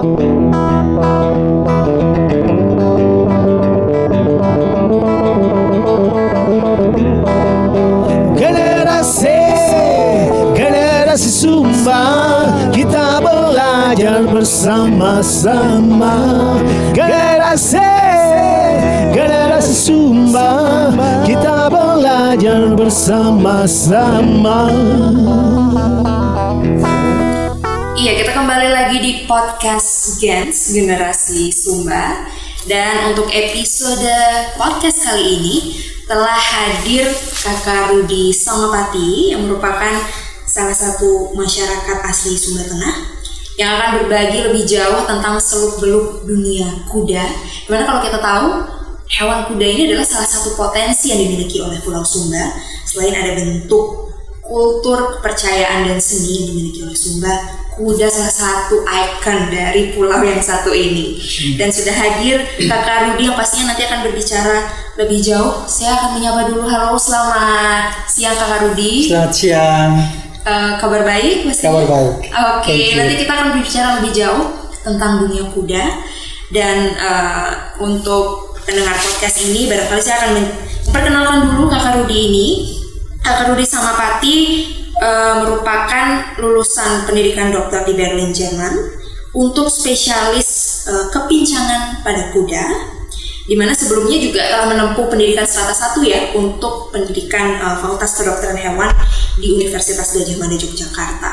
Generasi, generasi Sumba Kita belajar bersama-sama Generasi, generasi Sumba Kita belajar bersama-sama lagi di podcast Gens Generasi Sumba dan untuk episode podcast kali ini telah hadir Kakak Rudi Samapati yang merupakan salah satu masyarakat asli Sumba Tengah yang akan berbagi lebih jauh tentang seluk-beluk dunia kuda. Di mana kalau kita tahu hewan kuda ini adalah salah satu potensi yang dimiliki oleh Pulau Sumba selain ada bentuk kultur kepercayaan dan seni yang dimiliki oleh Sumba kuda salah satu ikon dari pulau yang satu ini. Dan sudah hadir kakak Rudi yang pastinya nanti akan berbicara lebih jauh. Saya akan menyapa dulu. Halo selamat siang kakak Rudi Selamat siang. Eh, kabar baik Mas Kabar baik. oke you. nanti kita akan berbicara lebih jauh tentang dunia kuda. Dan eh, untuk pendengar podcast ini barangkali saya akan memperkenalkan dulu kakak Rudi ini kakak Rudi Samapati eh, merupakan lulusan pendidikan dokter di Berlin Jerman untuk spesialis eh, kepincangan pada kuda di mana sebelumnya juga telah menempuh pendidikan strata satu ya untuk pendidikan eh, Fakultas Kedokteran Hewan di Universitas Gajah Mada Yogyakarta.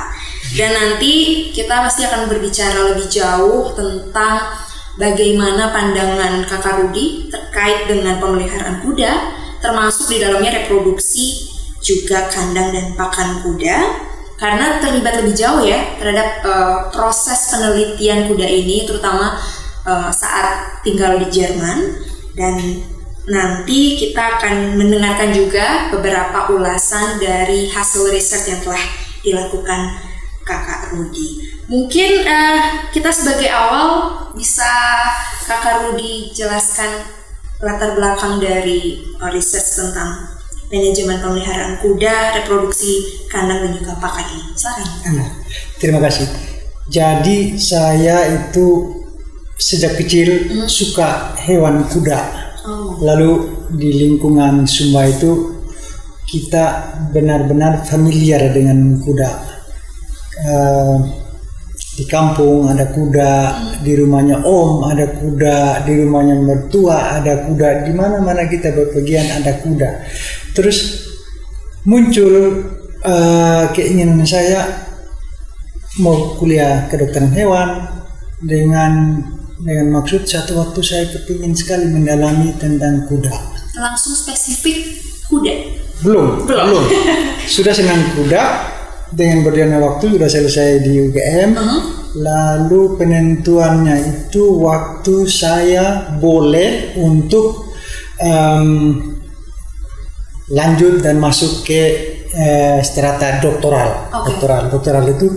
Dan nanti kita pasti akan berbicara lebih jauh tentang bagaimana pandangan Kakak Rudi terkait dengan pemeliharaan kuda, termasuk di dalamnya reproduksi juga kandang dan pakan kuda karena terlibat lebih jauh ya terhadap eh, proses penelitian kuda ini terutama eh, saat tinggal di Jerman dan nanti kita akan mendengarkan juga beberapa ulasan dari hasil riset yang telah dilakukan Kakak Rudi. Mungkin eh, kita sebagai awal bisa Kakak Rudi jelaskan latar belakang dari riset tentang manajemen pemeliharaan kuda, reproduksi kandang dan juga pakan ini. Silakan. Iya, Terima kasih. Jadi saya itu sejak kecil suka hewan kuda. Oh. Lalu di lingkungan Sumba itu kita benar-benar familiar dengan kuda. Eh, di kampung ada kuda, di rumahnya om ada kuda, di rumahnya mertua ada kuda, di mana-mana kita berpergian ada kuda. Terus muncul eh, keinginan saya mau kuliah kedokteran hewan dengan dengan maksud satu waktu saya kepingin sekali mendalami tentang kuda. Langsung spesifik kuda. Belum, Belum. Sudah senang kuda dengan berjalannya waktu sudah selesai di UGM. Uh-huh. Lalu penentuannya itu waktu saya boleh untuk em, lanjut dan masuk ke eh, strata doktoral. Oke. Doktoral, doktoral itu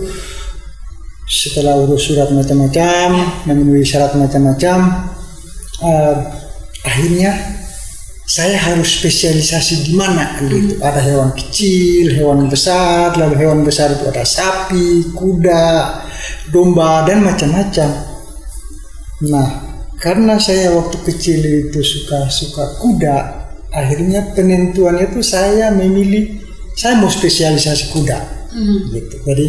setelah urus surat macam-macam, memenuhi syarat macam-macam, eh, akhirnya saya harus spesialisasi di mana gitu. Ada hewan kecil, hewan besar, lalu hewan besar itu ada sapi, kuda, domba dan macam-macam. Nah, karena saya waktu kecil itu suka suka kuda, akhirnya penentuannya itu saya memilih saya mau spesialisasi kuda. Gitu. Jadi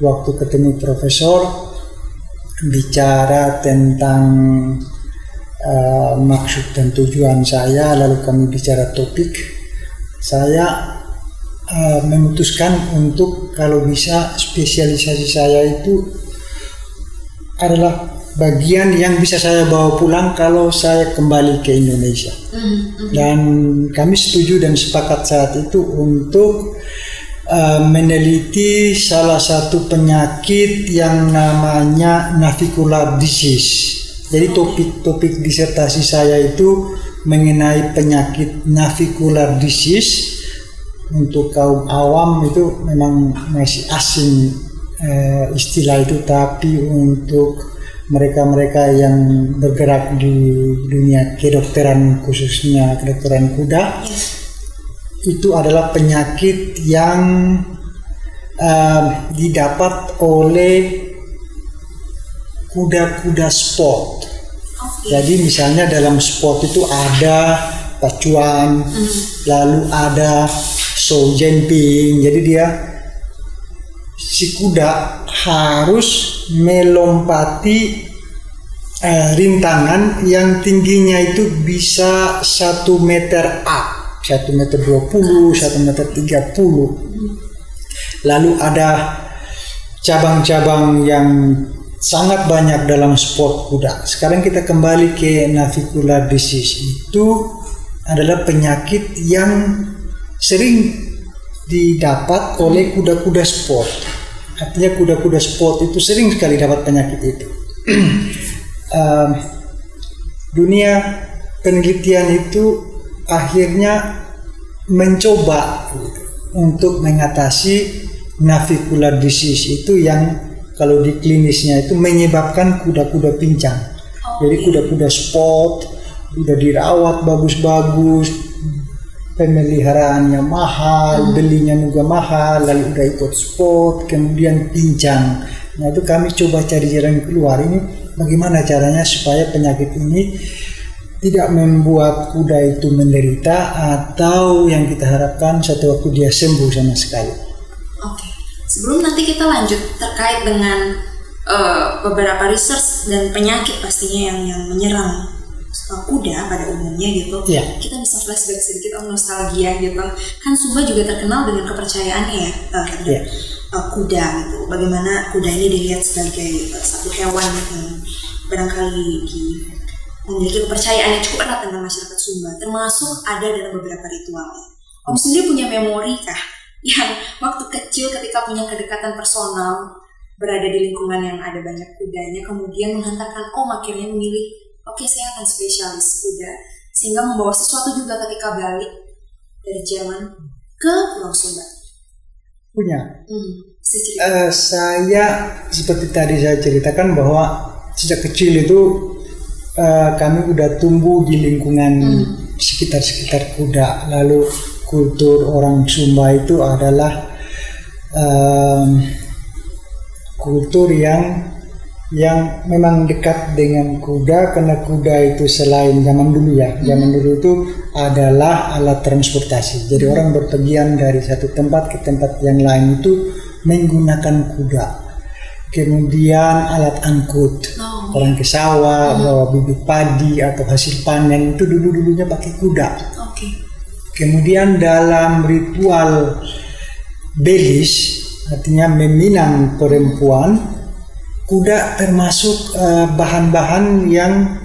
waktu ketemu profesor bicara tentang uh, maksud dan tujuan saya lalu kami bicara topik saya uh, memutuskan untuk kalau bisa spesialisasi saya itu adalah bagian yang bisa saya bawa pulang kalau saya kembali ke Indonesia dan kami setuju dan sepakat saat itu untuk uh, meneliti salah satu penyakit yang namanya navicular disease. Jadi topik-topik disertasi saya itu mengenai penyakit navicular disease. Untuk kaum awam itu memang masih asing eh, istilah itu, tapi untuk mereka-mereka yang bergerak di dunia kedokteran khususnya kedokteran kuda itu adalah penyakit yang eh, didapat oleh kuda-kuda sport. Jadi misalnya dalam sport itu ada pacuan, lalu ada show jumping. Jadi dia si kuda harus melompati eh, rintangan yang tingginya itu bisa satu meter up, satu meter dua puluh, satu meter tiga puluh. Lalu ada cabang-cabang yang sangat banyak dalam sport kuda. Sekarang kita kembali ke navicular disease itu adalah penyakit yang sering didapat oleh kuda-kuda sport. Artinya kuda-kuda sport itu sering sekali dapat penyakit itu. Em, dunia penelitian itu akhirnya mencoba gitu, untuk mengatasi navicular disease itu yang kalau di klinisnya itu menyebabkan kuda-kuda pincang. Jadi kuda-kuda sport udah dirawat bagus-bagus, pemeliharaannya mahal, belinya juga mahal, lalu udah ikut sport, kemudian pincang. Nah itu kami coba cari jalan keluar ini bagaimana caranya supaya penyakit ini tidak membuat kuda itu menderita atau yang kita harapkan satu waktu dia sembuh sama sekali. Oke. Sebelum nanti kita lanjut terkait dengan eh, beberapa research dan penyakit pastinya yang yang menyerang kuda pada umumnya gitu. Iya. Kita bisa flashback sedikit om nostalgia gitu. Kan Sumba juga terkenal dengan kepercayaannya ya terhadap Iya. eh, kuda gitu. Bagaimana kuda ini dilihat sebagai eh, satu hewan yang barangkali di memiliki kepercayaan yang cukup erat dengan masyarakat Sumba, termasuk ada dalam beberapa ritualnya. Om sendiri punya memori kah yang waktu kecil ketika punya kedekatan personal berada di lingkungan yang ada banyak kudanya, kemudian menghantarkan Om akhirnya memilih, oke saya akan spesialis kuda, sehingga membawa sesuatu juga ketika balik dari Jerman ke Pulau Sumba. Punya. Hmm. Eh, saya seperti tadi saya ceritakan bahwa sejak kecil itu eh, kami udah tumbuh di lingkungan sekitar-sekitar kuda. Lalu kultur orang Sumba itu adalah em, kultur yang yang memang dekat dengan kuda karena kuda itu selain zaman dulu ya. Zaman dulu itu adalah alat transportasi. Jadi orang berpergian dari satu tempat ke tempat yang lain itu menggunakan kuda. Kemudian alat angkut. Oh. orang ke sawah bawa bibit padi atau hasil panen itu dulu dulunya pakai kuda. Oke. Kemudian dalam ritual belis, artinya meminang perempuan, kuda termasuk eh, bahan-bahan yang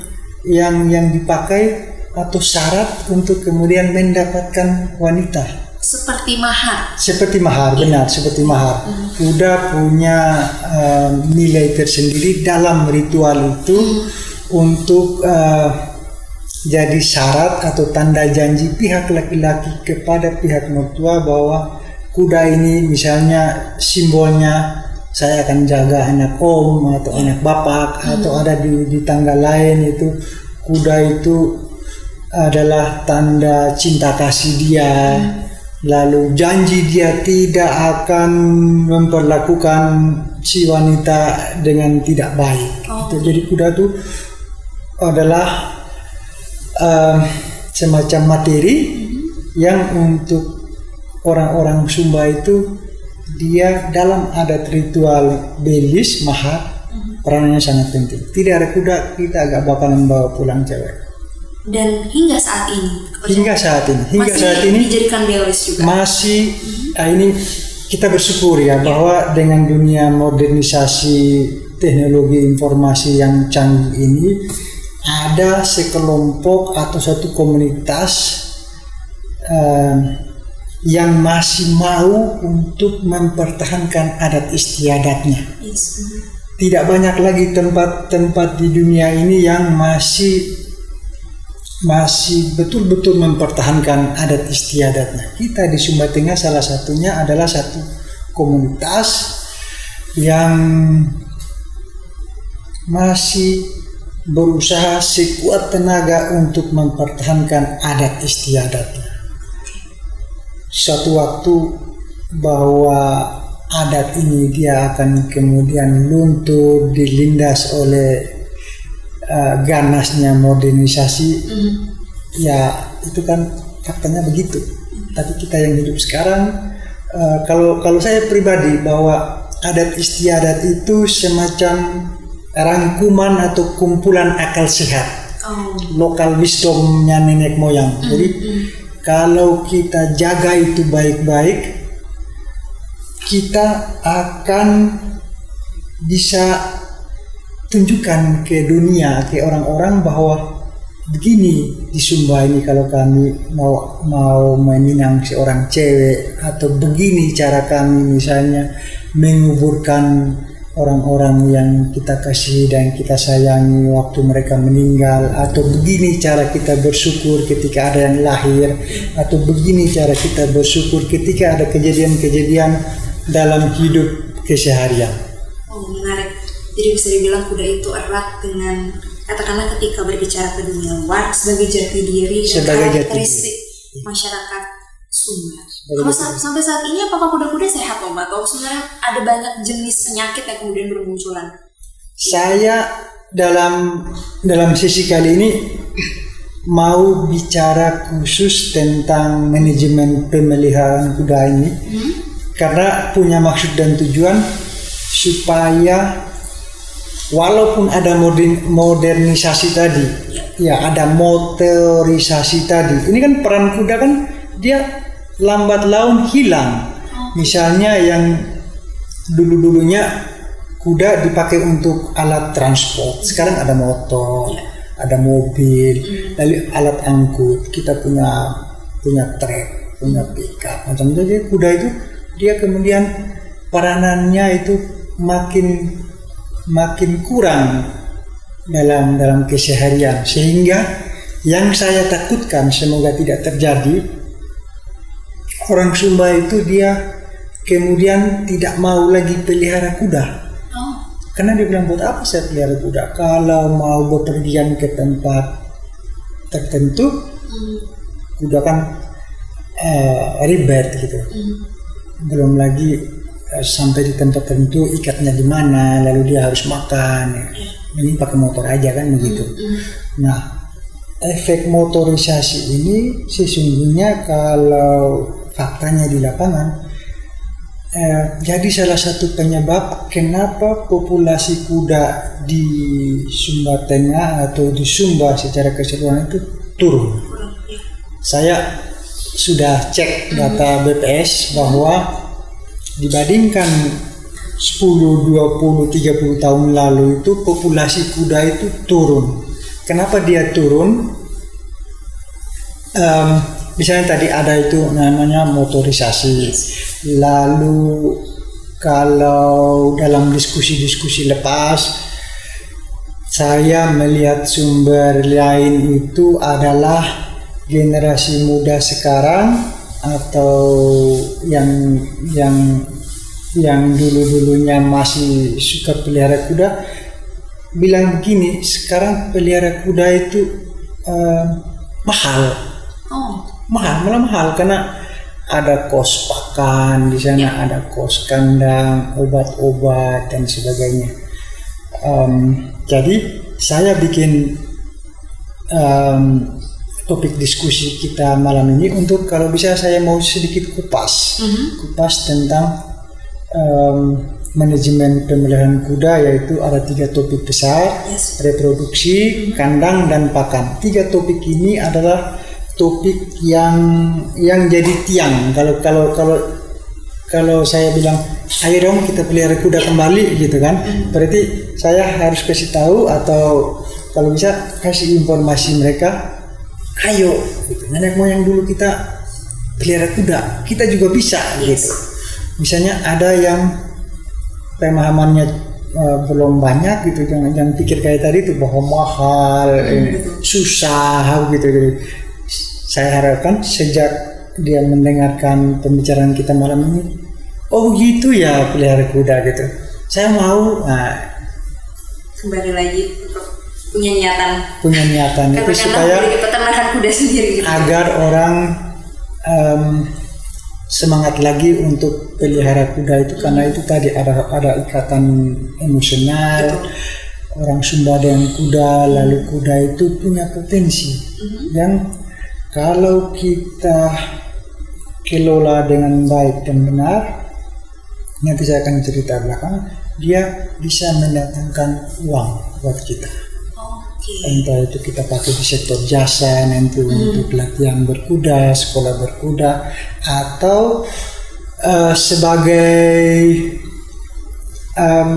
yang yang dipakai atau syarat untuk kemudian mendapatkan wanita. Seperti mahar. Seperti mahar, benar, seperti mahar. Kuda punya eh, nilai tersendiri dalam ritual itu untuk eh, jadi syarat atau tanda janji pihak laki-laki kepada pihak mertua bahwa kuda ini misalnya simbolnya saya akan jaga anak om atau anak bapak atau ada di, di tangga lain itu. Kuda itu adalah tanda cinta kasih dia. Lalu janji dia tidak akan memperlakukan si wanita dengan tidak baik. Oh. Itu jadi kuda itu adalah eh, semacam materi yang untuk orang-orang Sumba itu dia dalam adat ritual belis mahar peranannya sangat penting. Tidak ada kuda kita agak bakalan bawa pulang cewek. Dan hingga saat ini, Hingga saat ini, hingga masih saat ini dijadikan belis juga. masih ah, ini kita bersyukur ya bahwa dengan dunia modernisasi teknologi informasi yang canggih ini ada sekelompok atau satu komunitas eh, yang masih mau untuk mempertahankan adat istiadatnya. Yes. Tidak banyak lagi tempat-tempat di dunia ini yang masih masih betul-betul mempertahankan adat istiadatnya. Kita di Sumba Tengah salah satunya adalah satu komunitas yang masih berusaha sekuat tenaga untuk mempertahankan adat istiadatnya. Suatu waktu bahwa adat ini dia akan kemudian luntur dilindas oleh uh, ganasnya modernisasi Mhm. ya itu kan faktanya begitu tapi kita yang hidup sekarang uh, kalau kalau saya pribadi bahwa adat istiadat itu semacam rangkuman atau kumpulan akal sehat Oh. lokal wisdomnya nenek moyang. Jadi kalau kita jaga itu baik-baik, kita akan bisa tunjukkan ke dunia, ke orang-orang bahwa begini di Sumba ini kalau kami mau mau meminang seorang cewek atau begini cara kami misalnya menguburkan orang-orang yang kita kasih dan kita sayangi waktu mereka meninggal atau begini cara kita bersyukur ketika ada yang lahir atau begini cara kita bersyukur ketika ada kejadian-kejadian dalam hidup keseharian. Oh, menarik. Jadi bisa dibilang kuda itu erat dengan katakanlah ketika berbicara ke dunia luar sebagai jati diri dan Sebagai jati karakteristik masyarakat Sumba. Kalau sa- sampai saat ini apakah kuda-kuda sehat Om? Atau sebenarnya ada banyak jenis penyakit yang kemudian bermunculan? Saya dalam dalam sesi kali ini mau bicara khusus tentang manajemen pemeliharaan kuda ini karena punya maksud dan tujuan supaya walaupun ada modern, modernisasi tadi ya ada motorisasi tadi ini kan peran kuda kan dia lambat laun hilang. Misalnya yang dulu-dulunya kuda dipakai untuk alat transport. Sekarang ada motor ada mobil lalu alat angkut. Kita punya punya truk punya pickup macam itu jadi kuda itu dia kemudian peranannya itu makin makin kurang dalam dalam keseharian. Sehingga yang saya takutkan semoga tidak terjadi orang Sumba itu dia kemudian tidak mau lagi pelihara kuda. Oh, karena dia bilang buat apa saya pelihara kuda? Kalau mau bepergian ke tempat tertentu kuda kan eh, ribet gitu. Belum lagi eh, sampai di tempat tertentu ikatnya di mana lalu dia harus makan. Ya. ini pakai motor aja kan begitu. Nah efek motorisasi ini sesungguhnya kalau faktanya di lapangan eh, jadi salah satu penyebab kenapa populasi kuda di Sumba Tengah atau di Sumba secara keseluruhan itu turun. Ya. saya sudah cek data BPS bahwa dibandingkan 10, 20, 30 tahun lalu itu populasi kuda itu turun. Kenapa dia turun? Em, misalnya tadi ada itu namanya motorisasi. Lalu kalau dalam diskusi-diskusi lepas saya melihat sumber lain itu adalah generasi muda sekarang atau yang yang yang dulu-dulunya masih suka pelihara kuda bilang begini sekarang pelihara kuda itu eh, mahal Oh, mahal malah mahal karena ada kos pakan di sana ada kos kandang obat-obat dan sebagainya. Em, jadi saya bikin em, topik diskusi kita malam ini untuk kalau bisa saya mau sedikit kupas. Kupas tentang em, manajemen pemeliharaan kuda yaitu ada tiga topik besar Yes. reproduksi kandang dan pakan. Tiga topik ini adalah topik yang yang jadi tiang. Kalau kalau kalau kalau saya bilang ayo dong kita pelihara kuda kembali gitu kan. Berarti saya harus kasih tahu atau kalau bisa kasih informasi mereka ayo gitu. nenek moyang dulu kita pelihara kuda. Kita juga bisa gitu. Misalnya ada yang pemahamannya eh, belum banyak gitu. Jangan jangan pikir kayak tadi itu bahwa mahal ini, susah gitu gitu saya harapkan sejak dia mendengarkan pembicaraan kita malam ini oh gitu ya pelihara kuda gitu. Saya mau nah, kembali lagi untuk punya niatan. punya niatan itu Katakanlah supaya peternakan kuda sendiri gitu. agar orang em, semangat lagi untuk pelihara kuda itu. Karena itu tadi ada ada ikatan emosional orang Sumba dengan kuda lalu kuda itu punya potensi. Yang kalau kita kelola dengan baik dan benar nanti saya akan cerita belakang dia bisa mendatangkan uang buat kita Oke. entah itu kita pakai di sektor jasa nanti untuk pelatihan berkuda, sekolah berkuda, atau eh, sebagai em,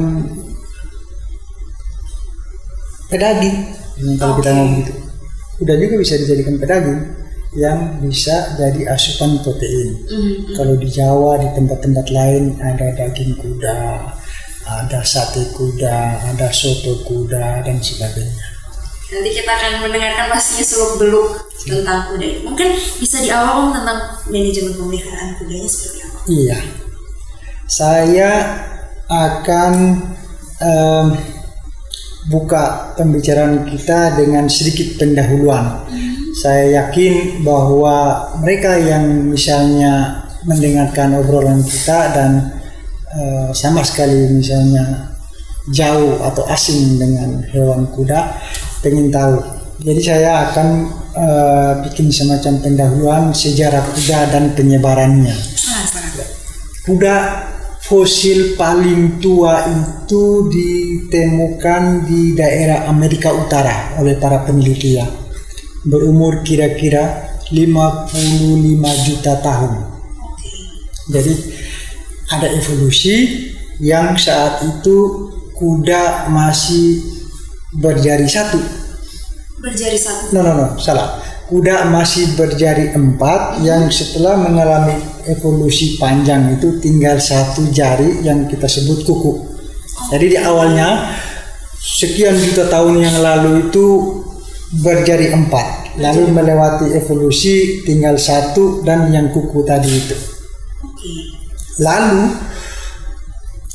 pedaging, Hmm, kalau kita Oke. ngomong gitu. Kuda juga bisa dijadikan pedaging yang bisa jadi asupan protein. Mhm. Kalau di Jawa di tempat-tempat lain ada daging kuda, ada sate kuda, ada soto kuda dan sebagainya. Nanti kita akan mendengarkan pastinya seluk beluk tentang kuda. Mungkin bisa di awal om tentang manajemen pemeliharaan kudanya seperti apa? Iya, saya akan em, buka pembicaraan kita dengan sedikit pendahuluan. Saya yakin bahwa mereka yang misalnya mendengarkan obrolan kita dan eh, sama sekali misalnya jauh atau asing dengan hewan kuda, pengen tahu. Jadi saya akan eh, bikin semacam pendahuluan sejarah kuda dan penyebarannya kuda fosil paling tua itu ditemukan di daerah Amerika Utara oleh para peneliti ya. Berumur kira-kira 55 juta tahun. Jadi ada evolusi yang saat itu kuda masih berjari satu Berjari satu. No, no, no, salah. Kuda masih berjari empat yang setelah mengalami evolusi panjang itu tinggal satu jari yang kita sebut kuku. Jadi di awalnya sekian juta tahun yang lalu itu berjari empat, lalu melewati evolusi tinggal satu dan yang kuku tadi itu. Lalu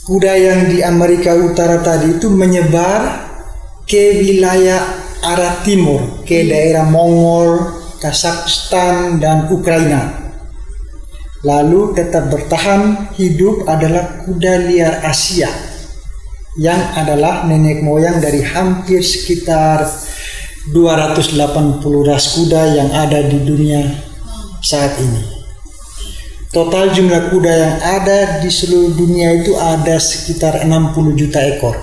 kuda yang di Amerika Utara tadi itu menyebar ke wilayah arah timur, ke daerah Mongol, Kazakhstan dan Ukraina. Lalu tetap bertahan hidup adalah kuda liar Asia yang adalah nenek moyang dari hampir sekitar 280 ras kuda yang ada di dunia saat ini. Total jumlah kuda yang ada di seluruh dunia itu ada sekitar 60 juta ekor.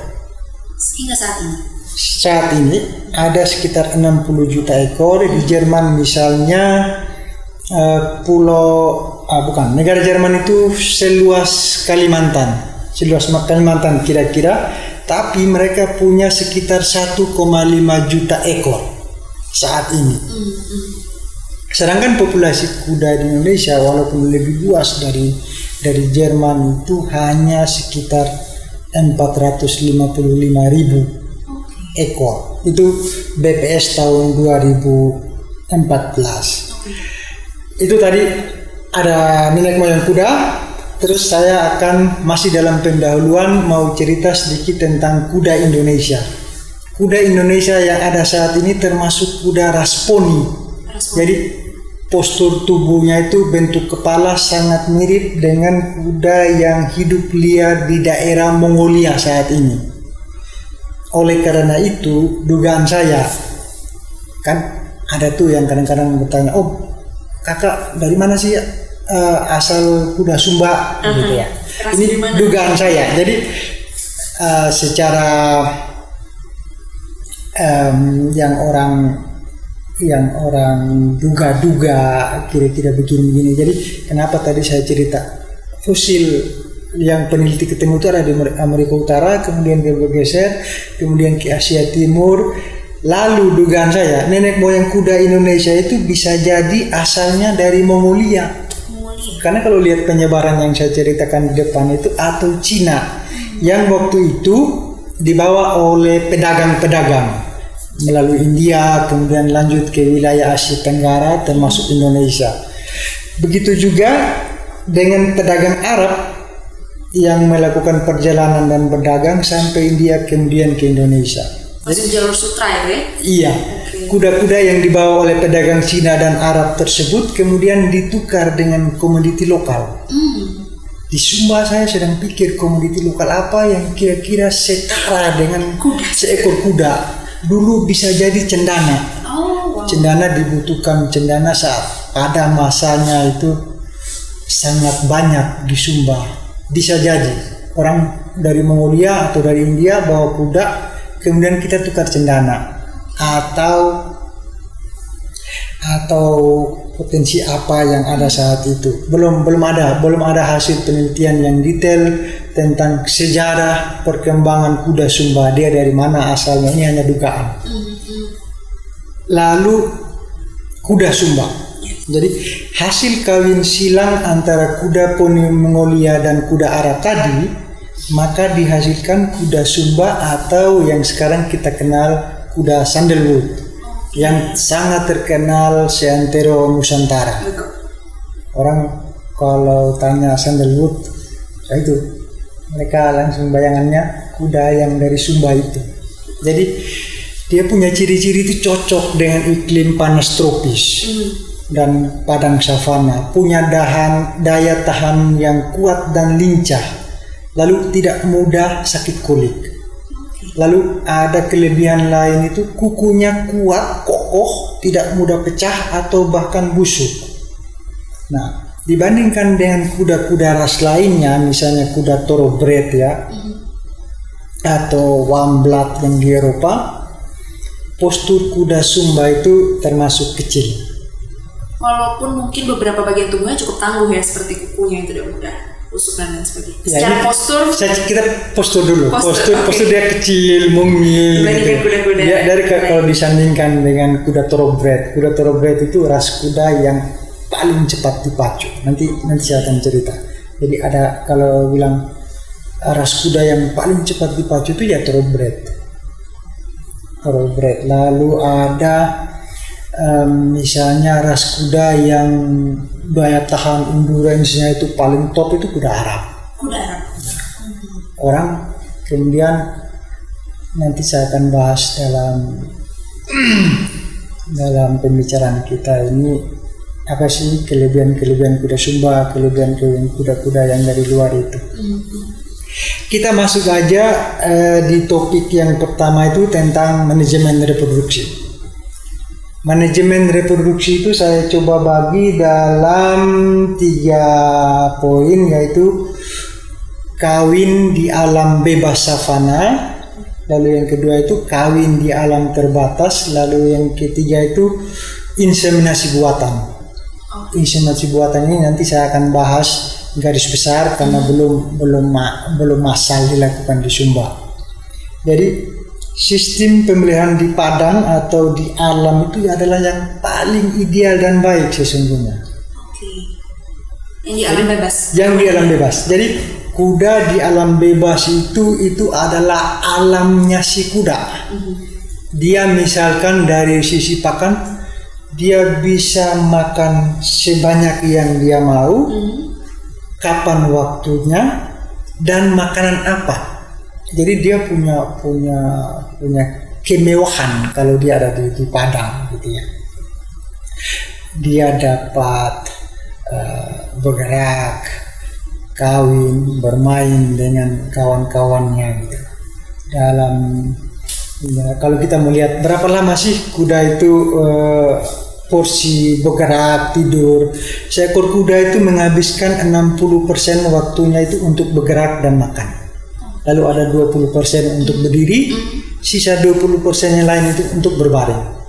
Hingga saat ini. Saat ini ada sekitar 60 juta ekor di Jerman misalnya eh, pulau ah, bukan negara Jerman itu seluas Kalimantan seluas Kalimantan kira-kira tapi mereka punya sekitar 1,5 juta ekor saat ini. Sedangkan populasi kuda di Indonesia walaupun lebih luas dari dari Jerman itu hanya sekitar 455 ribu ekor. Itu BPS tahun 2014 itu tadi ada nenek moyang kuda terus saya akan masih dalam pendahuluan mau cerita sedikit tentang kuda Indonesia. Kuda Indonesia yang ada saat ini termasuk kuda rasponi. Respon. jadi postur tubuhnya itu bentuk kepala sangat mirip dengan kuda yang hidup liar di daerah Mongolia saat ini. Oleh karena itu dugaan saya kan ada tuh yang kadang-kadang bertanya oh kakak dari mana sih ya eh, asal kuda Sumba gitu ya ini dari mana? dugaan saya jadi eh, secara em, yang orang yang orang duga-duga kira-kira begini-begini jadi kenapa tadi saya cerita fosil yang peneliti ketemu itu ada di Amerika Utara, kemudian dia bergeser, kemudian ke Asia Timur. Lalu dugaan saya, nenek moyang kuda Indonesia itu bisa jadi asalnya dari Mongolia. Karena kalau lihat penyebaran yang saya ceritakan di depan itu atau Cina yang waktu itu dibawa oleh pedagang-pedagang melalui India, kemudian lanjut ke wilayah Asia Tenggara termasuk Indonesia. Begitu juga dengan pedagang Arab yang melakukan perjalanan dan berdagang sampai India kemudian ke Indonesia. Masuk jalur sutra ya, Be? Iya. Kuda-kuda yang dibawa oleh pedagang Cina dan Arab tersebut kemudian ditukar dengan komoditi lokal. Di Sumba saya sedang pikir komoditi lokal apa yang kira-kira setara dengan seekor kuda. Dulu bisa jadi cendana. Oh, wow. Cendana dibutuhkan cendana saat pada masanya itu sangat banyak di Sumba. Bisa jadi orang dari Mongolia atau dari India bawa kuda, kemudian kita tukar cendana atau atau potensi apa yang ada saat itu? Belum belum ada belum ada hasil penelitian yang detail tentang sejarah perkembangan kuda Sumba. Dia dari mana asalnya? Ini hanya dugaan. Lalu kuda Sumba. Jadi hasil kawin silang antara kuda poni Mongolia dan kuda Arab tadi maka dihasilkan kuda Sumba atau yang sekarang kita kenal kuda sandalwood yang sangat terkenal seantero Nusantara. Orang kalau tanya sandalwood, ya itu mereka langsung bayangannya kuda yang dari Sumba itu. Jadi dia punya ciri-ciri itu cocok dengan iklim panas tropis dan padang savana, punya dahan daya tahan yang kuat dan lincah, lalu tidak mudah sakit kulit. Lalu ada kelebihan lain itu kukunya kuat, kokoh, tidak mudah pecah atau bahkan busuk. Nah, dibandingkan dengan kuda-kuda ras lainnya, misalnya kuda thoroughbred ya, atau wamblat yang di Eropa, postur kuda Sumba itu termasuk kecil. Walaupun mungkin beberapa bagian tubuhnya cukup tangguh ya seperti kukunya yang tidak mudah dan sebagainya. Ya, Secara ini postur saya kita postur dulu. Postur, Postur, postur, oke. dia kecil, mungil. Dibandingkan gitu. kuda-kuda Dia dari lain. kalau disandingkan dengan kuda thoroughbred, kuda thoroughbred itu ras kuda yang paling cepat dipacu. Nanti nanti saya akan cerita. Jadi ada kalau bilang eh, ras kuda yang paling cepat dipacu itu ya thoroughbred. Thoroughbred. Lalu ada em, misalnya ras kuda yang daya tahan endurance-nya itu paling top itu kuda Arab kuda Arab. orang kemudian nanti saya akan bahas dalam dalam pembicaraan kita ini apa sih kelebihan-kelebihan kuda Sumba, kelebihan-kelebihan kuda-kuda yang dari luar itu. Kita masuk aja eh, di topik yang pertama itu tentang manajemen reproduksi. Manajemen reproduksi itu saya coba bagi dalam tiga poin yaitu kawin di alam bebas savana, lalu yang kedua itu kawin di alam terbatas, lalu yang ketiga itu inseminasi buatan. Inseminasi buatan ini nanti saya akan bahas garis besar karena belum belum ma- belum massal dilakukan di Sumba. Jadi sistem pemeliharaan di padang atau di alam itu adalah yang paling ideal dan baik sesungguhnya Oke. Yang di alam bebas. yang di alam bebas. Jadi kuda di alam bebas itu itu adalah alamnya si kuda. Dia misalkan dari sisi pakan dia bisa makan sebanyak yang dia mau, kapan waktunya dan makanan apa. Jadi dia punya punya punya kemewahan kalau dia ada di, di padang gitu ya. Dia dapat eh, bergerak, kawin, bermain dengan kawan-kawannya gitu. Dalam ya, kalau kita melihat berapa lama sih kuda itu eh, porsi bergerak, tidur. Seekor kuda itu menghabiskan 60% waktunya itu untuk bergerak dan makan. Lalu ada 20% untuk berdiri, sisa 20% yang lain itu untuk berbaring.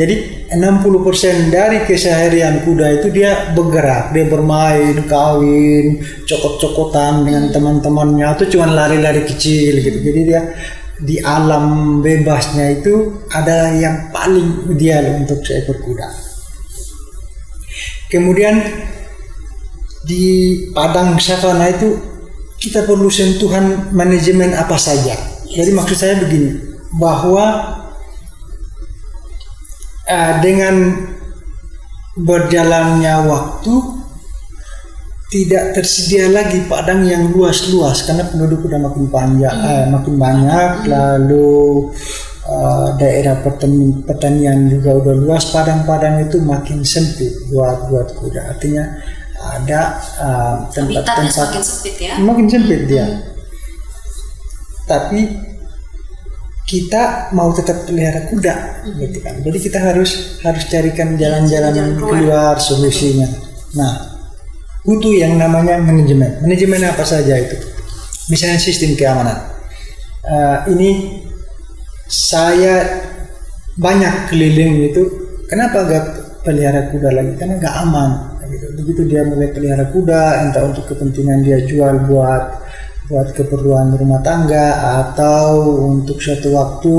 Jadi 60% dari keseharian kuda itu dia bergerak, dia bermain, kawin, cokot-cokotan dengan teman-temannya atau cuma lari-lari kecil gitu. Jadi dia di alam bebasnya itu adalah yang paling ideal untuk seekor kuda. Kemudian di padang savana itu kita perlu sentuhan manajemen apa saja. Jadi maksud saya begini, bahwa eh, dengan berjalannya waktu tidak tersedia lagi padang yang luas-luas karena penduduk sudah makin panjang, eh, makin banyak, lalu uh, daerah pertanian, pertanian juga udah luas padang-padang itu makin sempit buat buat kuda. Artinya ada uh, Habitatnya tempat-tempat semakin sempit ya. makin sempit dia tapi kita mau tetap pelihara kuda gitu kan. Jadi kita harus harus carikan jalan-jalan Jalan keluar. keluar solusinya. Nah butuh yang namanya manajemen. Manajemen apa saja itu? Misalnya sistem keamanan. Eh, ini saya banyak keliling itu kenapa gak pelihara kuda lagi? Karena gak aman gitu. begitu dia mulai pelihara kuda entah untuk kepentingan dia jual buat buat keperluan rumah tangga atau untuk suatu waktu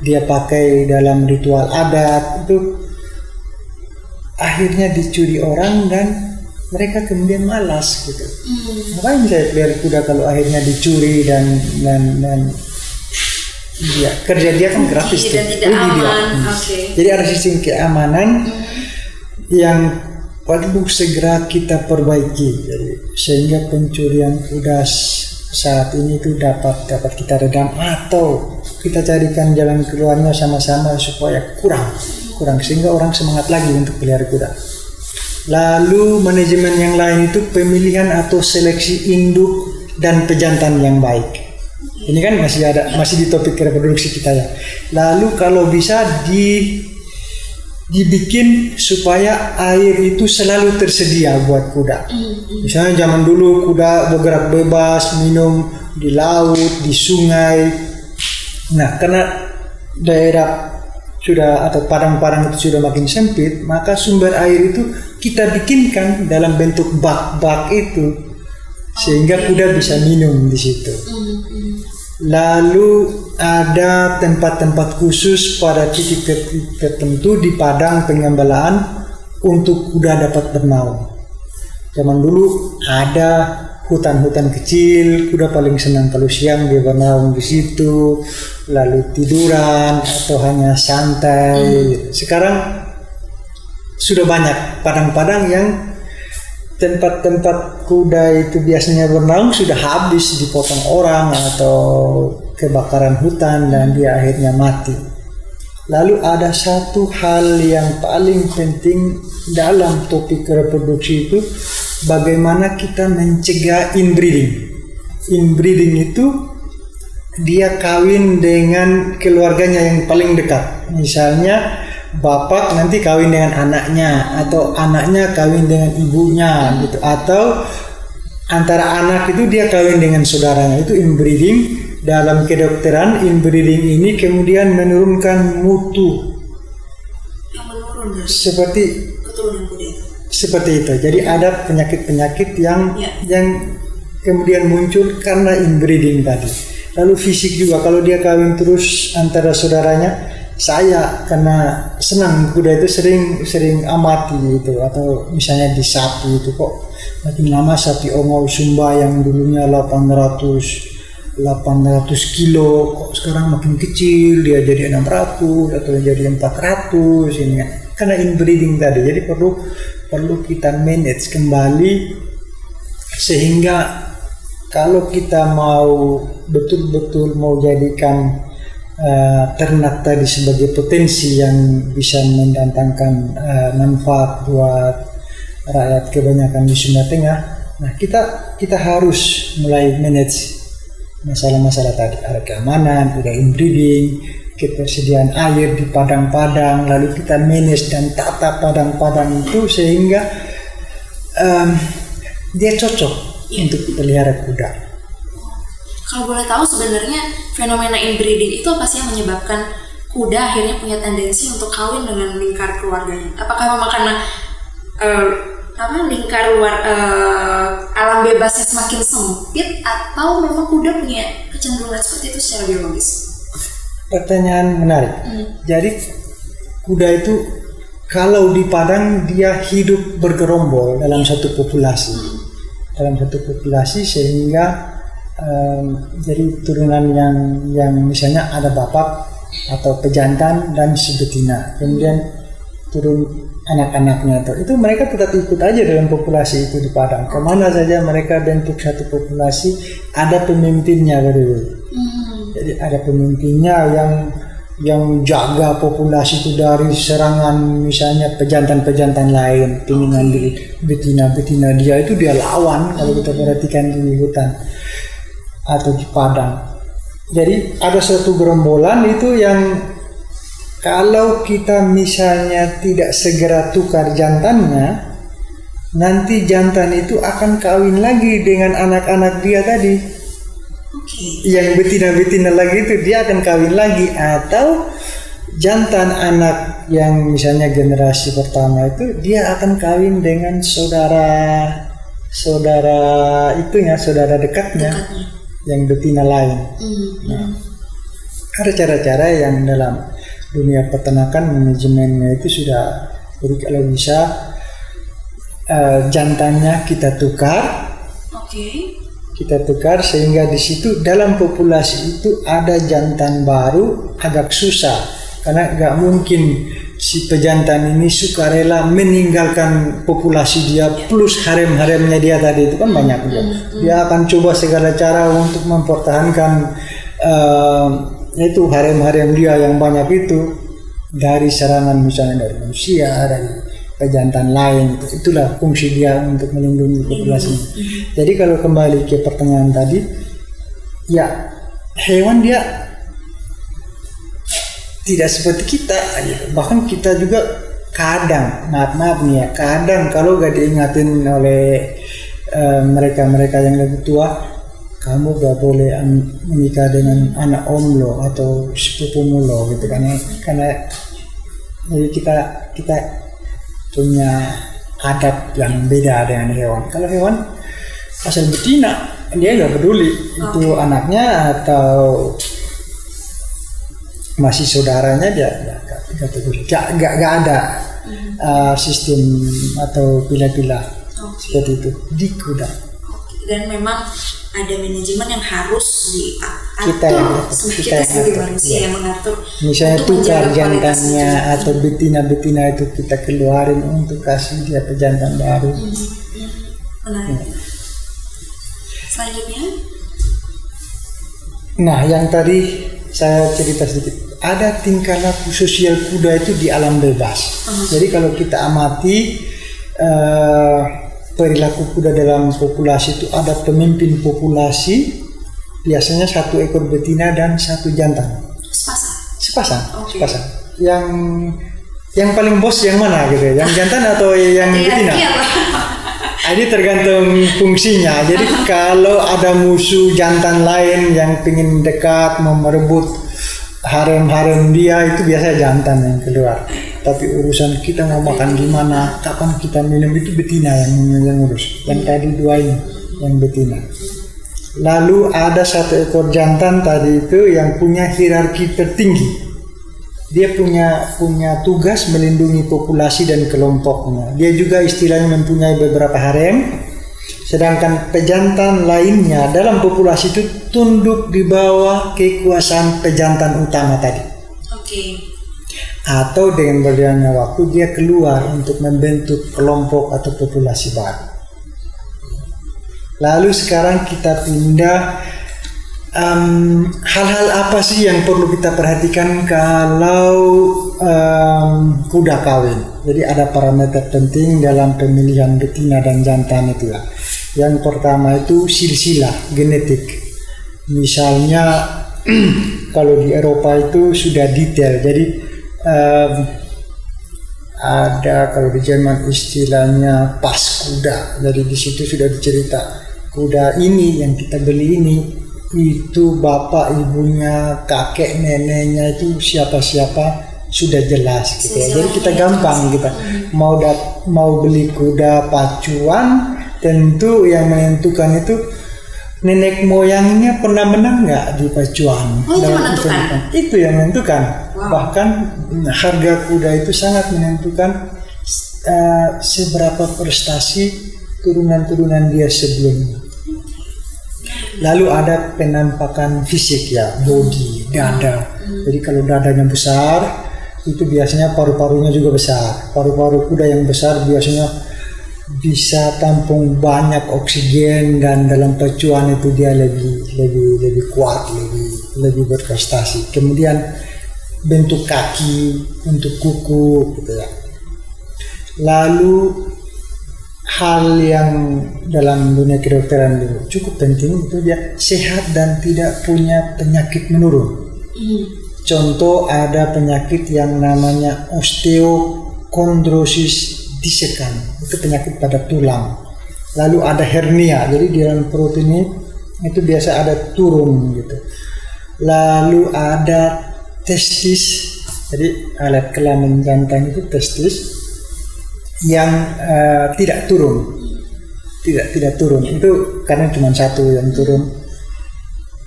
dia pakai dalam ritual adat itu akhirnya dicuri orang dan mereka kemudian malas gitu ngapain saya pelihara kuda kalau akhirnya dicuri dan dan dan dia kerja dia kan gratis dan tuh. tidak dia. aman. Hmm. Oke. Jadi ada sistem keamanan yang perlu segera kita perbaiki sehingga pencurian kuda s- saat ini itu dapat dapat kita redam atau kita carikan jalan keluarnya sama-sama supaya kurang kurang sehingga orang semangat lagi untuk pelihara kuda. Lalu manajemen yang lain itu pemilihan atau seleksi induk dan pejantan yang baik. Ini kan masih ada masih di topik reproduksi kita ya. Lalu kalau bisa di dibikin supaya air itu selalu tersedia buat kuda. Misalnya zaman dulu kuda bergerak bebas minum di laut, di sungai. Nah, karena daerah sudah atau padang-padang itu sudah makin sempit, maka sumber air itu kita bikinkan dalam bentuk bak-bak itu sehingga kuda bisa minum di situ. Lalu ada tempat-tempat khusus pada titik tertentu di padang pengembalaan untuk kuda dapat bernaung. Zaman dulu ada hutan-hutan kecil, kuda paling senang kalau siang dia bernaung di situ, lalu tiduran atau hanya santai. Sekarang sudah banyak padang-padang yang tempat-tempat kuda itu biasanya bernaung sudah habis dipotong orang atau kebakaran hutan dan dia akhirnya mati. Lalu ada satu hal yang paling penting dalam topik reproduksi itu bagaimana kita mencegah inbreeding. Inbreeding itu dia kawin dengan keluarganya yang paling dekat. Misalnya bapak nanti kawin dengan anaknya atau anaknya kawin dengan ibunya gitu. Atau antara anak itu dia kawin dengan saudaranya. Itu inbreeding dalam kedokteran inbreeding ini kemudian menurunkan mutu. Yang menurun dari seperti keturunan kuda itu. seperti itu. Jadi ada penyakit-penyakit yang Ya. yang kemudian muncul karena inbreeding tadi. Lalu fisik juga kalau dia kawin terus antara saudaranya saya karena senang kuda itu sering sering amati gitu atau misalnya di sapi itu kok makin lama sapi ongol sumba yang dulunya 800 800 kilo kok sekarang makin kecil dia jadi 600 atau jadi 400 ini kan. karena inbreeding tadi jadi perlu perlu kita manage kembali sehingga kalau kita mau betul-betul mau jadikan eh, ternak tadi sebagai potensi yang bisa mendatangkan eh, manfaat buat rakyat kebanyakan di Sumba Tengah, nah kita kita harus mulai manage masalah-masalah tadi ada keamanan, ada inbreeding, ketersediaan air di padang-padang, lalu kita manage dan tata padang-padang itu sehingga em, dia cocok untuk pelihara kuda. Kalau boleh tahu sebenarnya fenomena inbreeding itu apa sih yang menyebabkan kuda akhirnya punya tendensi untuk kawin dengan lingkar keluarganya? Apakah memang karena eh, apa lingkar luar eh, alam bebasnya semakin sempit atau memang kuda punya kecenderungan seperti itu secara biologis? Pertanyaan menarik. Jadi kuda itu kalau di padang dia hidup bergerombol dalam satu populasi, dalam satu populasi sehingga em, jadi turunan yang yang misalnya ada bapak atau pejantan dan si betina, kemudian turun anak-anaknya itu, itu mereka tetap ikut aja dalam populasi itu di padang. Ke mana saja mereka bentuk satu populasi, ada pemimpinnya baru. Jadi ada pemimpinnya yang yang jaga populasi itu dari serangan misalnya pejantan-pejantan lain ingin ngambil betina-betina dia. Itu dia lawan kalau kita perhatikan di hutan atau di padang. Jadi ada satu gerombolan itu yang kalau kita misalnya tidak segera tukar jantannya nanti jantan itu akan kawin lagi dengan anak-anak dia tadi. Yang betina-betina lagi itu dia akan kawin lagi. Atau jantan anak yang misalnya generasi pertama itu dia akan kawin dengan saudara saudara itunya saudara dekatnya. Dekatnya. Yang betina lain Hmm. ada cara-cara yang dalam dunia peternakan manajemennya itu sudah jadi kalau bisa eh, jantannya kita tukar Oke. kita tukar sehingga di situ dalam populasi itu ada jantan baru agak susah karena nggak mungkin si pejantan ini sukarela meninggalkan populasi dia plus harem-haremnya dia tadi itu kan banyak juga. Dia akan coba segala cara untuk mempertahankan eh, itu harem-harem dia yang banyak itu dari serangan misalnya dari manusia dari pejantan lain itu itulah fungsi dia untuk melindungi populasi. Jadi kalau kembali ke pertanyaan tadi, ya hewan dia tidak seperti kita, gitu. bahkan kita juga kadang maaf maaf nih ya kadang kalau gak diingatin oleh eh, mereka-mereka yang lebih tua kamu gak boleh menikah dengan anak om lo atau sepupumu lo gitu karena karena jadi kita kita punya adab yang beda dengan hewan. Kalau hewan asal betina dia nggak peduli itu anaknya atau masih saudaranya dia nggak nggak. Nggak ada uh, sistem atau pila-pila Oke. seperti itu di kuda. Dan memang ada manajemen yang harus diatur. Kita. Kita, Kita yang sebagai atur, manusia iya. yang mengatur. Misalnya tukar jantannya jantan. atau betina-betina itu kita keluarin untuk kasih dia pejantan baru. Menarik. Selanjutnya, Nah, yang tadi saya cerita sedikit, ada tingkah laku sosial kuda itu di alam bebas. Jadi kalau kita amati eh, perilaku kuda dalam populasi itu ada pemimpin populasi, biasanya satu ekor betina dan satu jantan, sepasang. sepasang, Oke. sepasang. Yang yang paling bos yang mana gitu? ya? Yang jantan atau yang betina? Iya. Ah, Ini tergantung fungsinya. Jadi kalau ada musuh jantan lain yang ingin dekat mau merebut harem-harem dia itu biasanya jantan yang keluar. Tapi urusan kita mau makan di mana, kapan kita minum itu betina yang yang ngurus. Yang tadi dua ini yang betina. Lalu ada satu ekor jantan tadi itu yang punya hierarki tertinggi dia punya punya tugas melindungi populasi dan kelompoknya. Dia juga istilahnya mempunyai beberapa harem. Sedangkan pejantan lainnya dalam populasi itu tunduk di bawah kekuasaan pejantan utama tadi. Oke. Atau dengan berjalannya waktu dia keluar untuk membentuk kelompok atau populasi baru. Lalu sekarang kita pindah em, hal-hal apa sih yang perlu kita perhatikan kalau em, kuda kawin? Jadi ada parameter penting dalam pemilihan betina dan jantan itu ya. Yang pertama itu silsilah genetik. Misalnya kalau di Eropa itu sudah detail. Jadi em, ada kalau di Jerman istilahnya pas kuda. Jadi di situ sudah dicerita kuda ini yang kita beli ini itu bapak ibunya kakek neneknya itu siapa siapa sudah jelas gitu ya. Jadi kita gampang kita mau dat mau beli kuda pacuan tentu yang menentukan itu nenek moyangnya pernah menang nggak di pacuan? Oh, itu menentukan? itu yang menentukan. Wow. bahkan mm, harga kuda itu sangat menentukan eh, seberapa prestasi turunan-turunan dia sebelumnya lalu ada penampakan fisik ya body dada. Jadi kalau dadanya besar itu biasanya paru-parunya juga besar. Paru-paru kuda yang besar biasanya bisa tampung banyak oksigen dan dalam pacuan itu dia lebih lebih lebih kuat lebih lebih berprestasi. Kemudian bentuk kaki, untuk kuku gitu ya. Lalu hal yang dalam dunia kedokteran dulu cukup penting itu dia sehat dan tidak punya penyakit menurun. Contoh ada penyakit yang namanya osteokondrosis dissecan itu penyakit pada tulang. Lalu ada hernia jadi di dalam perut ini itu biasa ada turun gitu. Lalu ada testis jadi alat kelamin jantan itu testis yang uh, tidak turun. Tidak tidak turun. Itu karena cuma satu yang turun.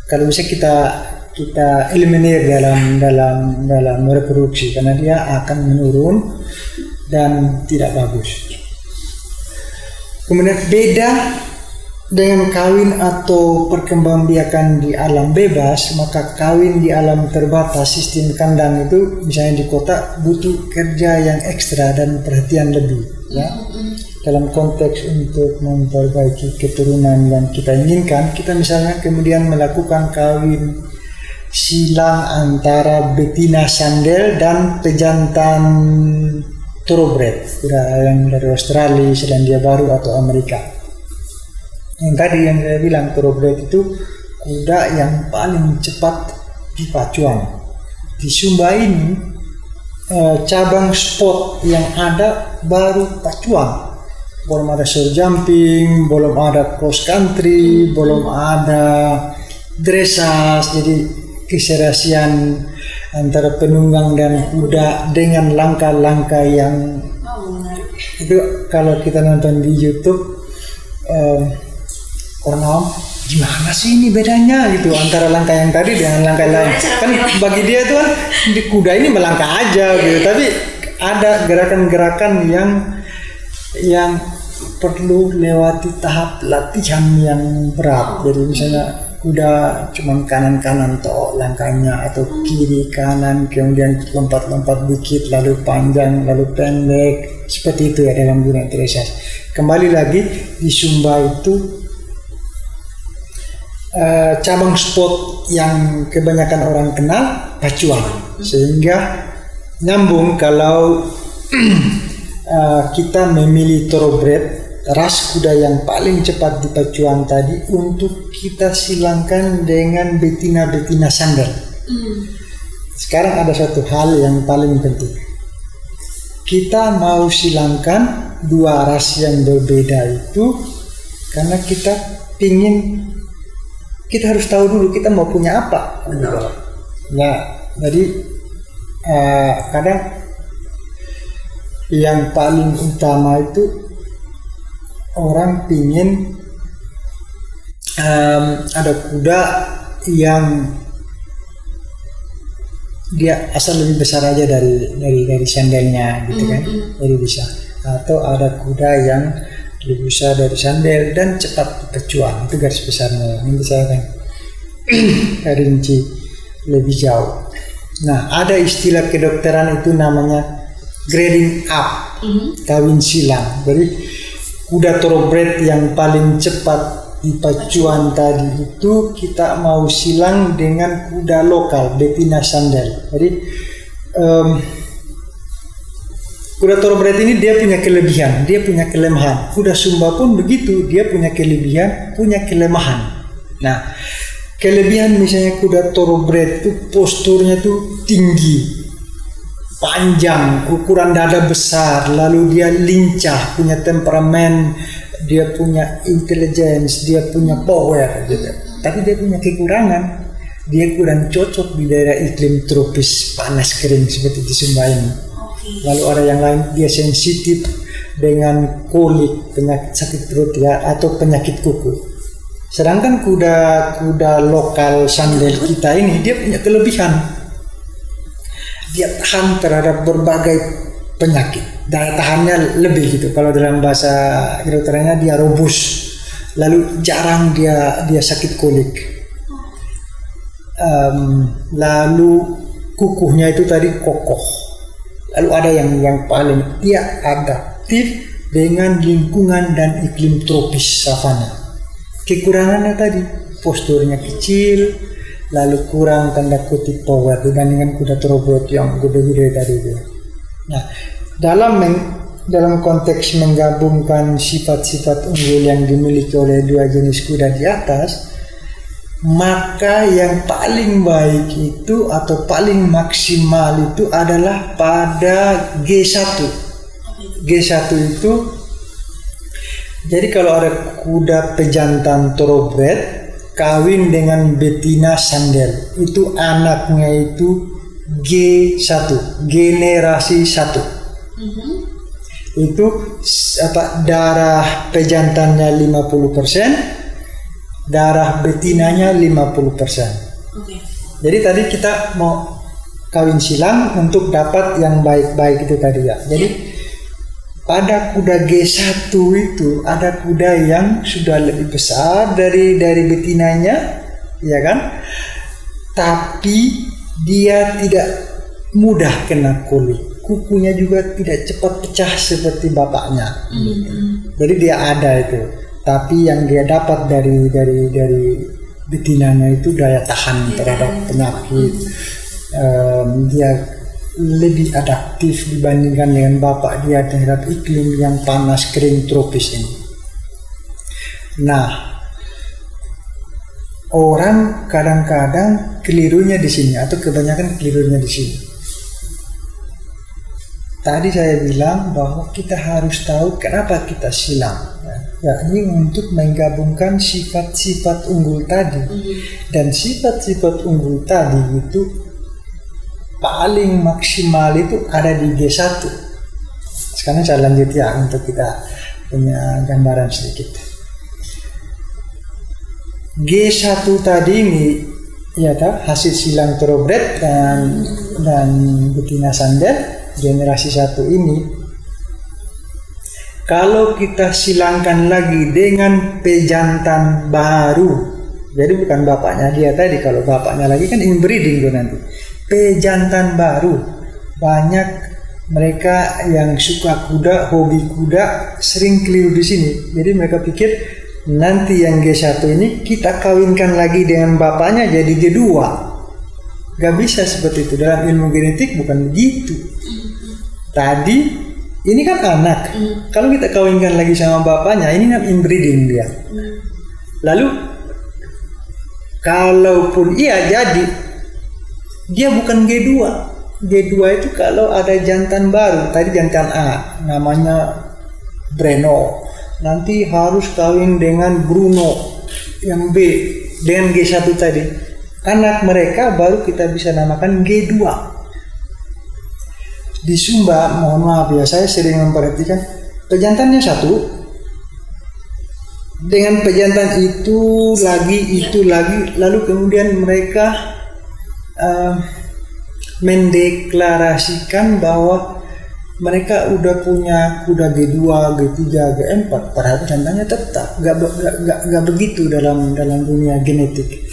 Kalau bisa kita kita eliminir dalam dalam dalam reproduksi karena dia akan menurun dan tidak bagus. Kemudian beda dengan kawin atau perkembangbiakan di alam bebas, maka kawin di alam terbatas sistem kandang itu misalnya di kota butuh kerja yang ekstra dan perhatian lebih ya. Dalam konteks untuk memperbaiki keturunan yang kita inginkan, kita misalnya kemudian melakukan kawin silang antara betina sandel dan pejantan thoroughbred, yang dari Australia, Selandia Baru atau Amerika yang tadi yang saya bilang thoroughbred itu kuda yang paling cepat di pacuan di Sumba ini eh, cabang sport yang ada baru pacuan. Belum ada show jumping belum ada cross country belum ada dressage jadi keserasian antara penunggang dan kuda dengan langkah-langkah yang itu kalau kita nonton di YouTube eh, orang awam gimana sih ini bedanya? Gitu antara langkah yang tadi dengan langkah lain. Kan bagi dia itu kan di kuda ini melangkah aja gitu. Tapi ada gerakan-gerakan yang yang perlu lewati tahap latihan yang berat. Jadi misalnya kuda cuma kanan-kanan toh langkahnya atau kiri kanan kemudian lompat-lompat dikit lalu panjang lalu pendek. Seperti itu ya dalam dunia dressage kembali lagi di Sumba itu uh, cabang sport yang kebanyakan orang kenal pacuan sehingga nyambung kalau uh, kita memilih thoroughbred ras kuda yang paling cepat di pacuan tadi untuk kita silangkan dengan betina-betina sandal. Mm. Sekarang ada satu hal yang paling penting. Kita mau silangkan dua ras yang berbeda itu karena kita ingin kita harus tahu dulu kita mau punya apa. Benar. Nah, jadi uh, kadang yang paling utama itu orang pingin um, ada kuda yang dia asal lebih besar aja dari dari dari sandalnya gitu kan, mm -hmm. jadi bisa. Atau ada kuda yang lebih besar dari sandal dan cepat berjuang itu garis besarnya nanti saya akan rinci lebih jauh. Nah ada istilah kedokteran itu namanya grading up mm-hmm. kawin silang. Jadi kuda thoroughbred yang paling cepat di pacuan tadi itu kita mau silang dengan kuda lokal betina sandal jadi um, Kuda thoroughbred ini dia punya kelebihan, dia punya kelemahan. Kuda Sumba pun begitu, dia punya kelebihan, punya kelemahan. Nah, kelebihan misalnya kuda thoroughbred itu posturnya tuh tinggi, panjang, ukuran dada besar, lalu dia lincah, punya temperamen, dia punya intelligence, dia punya power gitu. Tapi dia punya kekurangan, dia kurang cocok di daerah iklim tropis panas kering seperti di Sumba ini lalu ada yang lain dia sensitif dengan kulit penyakit sakit perut ya atau penyakit kuku. Sedangkan kuda kuda lokal sandal kita ini dia punya kelebihan. Dia tahan terhadap berbagai penyakit. Daya tahannya lebih gitu. Kalau dalam bahasa kedokterannya dia robust lalu jarang dia dia sakit kulit. Um, lalu kukuhnya itu tadi kokoh Lalu ada yang yang paling dia adaptif dengan lingkungan dan iklim tropis savana. Kekurangannya tadi posturnya kecil, lalu kurang tanda kutip power dibandingkan kuda thoroughbred yang gede-gede tadi itu. Nah, dalam meng, dalam konteks menggabungkan sifat-sifat unggul yang dimiliki oleh dua jenis kuda di atas, maka yang paling baik itu atau paling maksimal itu adalah pada G1. G1 itu jadi kalau ada kuda pejantan thoroughbred kawin dengan betina sandel itu anaknya itu G1 generasi 1 itu apa darah pejantannya 50% darah betinanya 50% Oke. jadi tadi kita mau kawin silang untuk dapat yang baik-baik itu tadi ya jadi pada kuda G1 itu ada kuda yang sudah lebih besar dari dari betinanya, ya kan? Tapi dia tidak mudah kena kulit. Kukunya juga tidak cepat pecah seperti bapaknya. Jadi dia ada itu. Tapi yang dia dapat dari dari dari betinanya itu daya tahan terhadap penyakit. Em, dia lebih adaptif dibandingkan dengan bapak dia terhadap iklim yang panas kering tropis ini. Nah, orang kadang-kadang kelirunya di sini atau kebanyakan kelirunya di sini. Tadi saya bilang bahwa kita harus tahu kenapa kita silang. Ya, yakni untuk menggabungkan sifat-sifat unggul tadi. Dan sifat-sifat unggul tadi itu paling maksimal itu ada di G1. Sekarang saya lanjut ya untuk kita punya gambaran sedikit. G1 tadi ini ya tak hasil silang thoroughbred dan dan betina sandel generasi satu ini kalau kita silangkan lagi dengan pejantan baru jadi bukan bapaknya dia tadi kalau bapaknya lagi kan inbreeding tuh nanti. Pejantan baru banyak mereka yang suka kuda hobi kuda sering keliru di sini. Jadi mereka pikir nanti yang G1 ini kita kawinkan lagi dengan bapaknya jadi G2 gak bisa seperti itu. Dalam ilmu genetik bukan begitu tadi ini kan anak. Kalau kita kawinkan lagi sama bapaknya ini kan inbreeding dia. Lalu kalaupun iya jadi dia bukan G2 G2 itu kalau ada jantan baru tadi jantan A namanya Breno. Nanti harus kawin dengan Bruno yang B dengan G1 tadi. Anak mereka baru kita bisa namakan G2 di Sumba mohon maaf ya saya sering memperhatikan pejantannya satu. Dengan pejantan itu lagi itu lagi lalu kemudian mereka uh, mendeklarasikan bahwa mereka udah punya kuda G2, G3, G4 padahal jantannya tetap gak, gak, gak begitu dalam dalam dunia genetik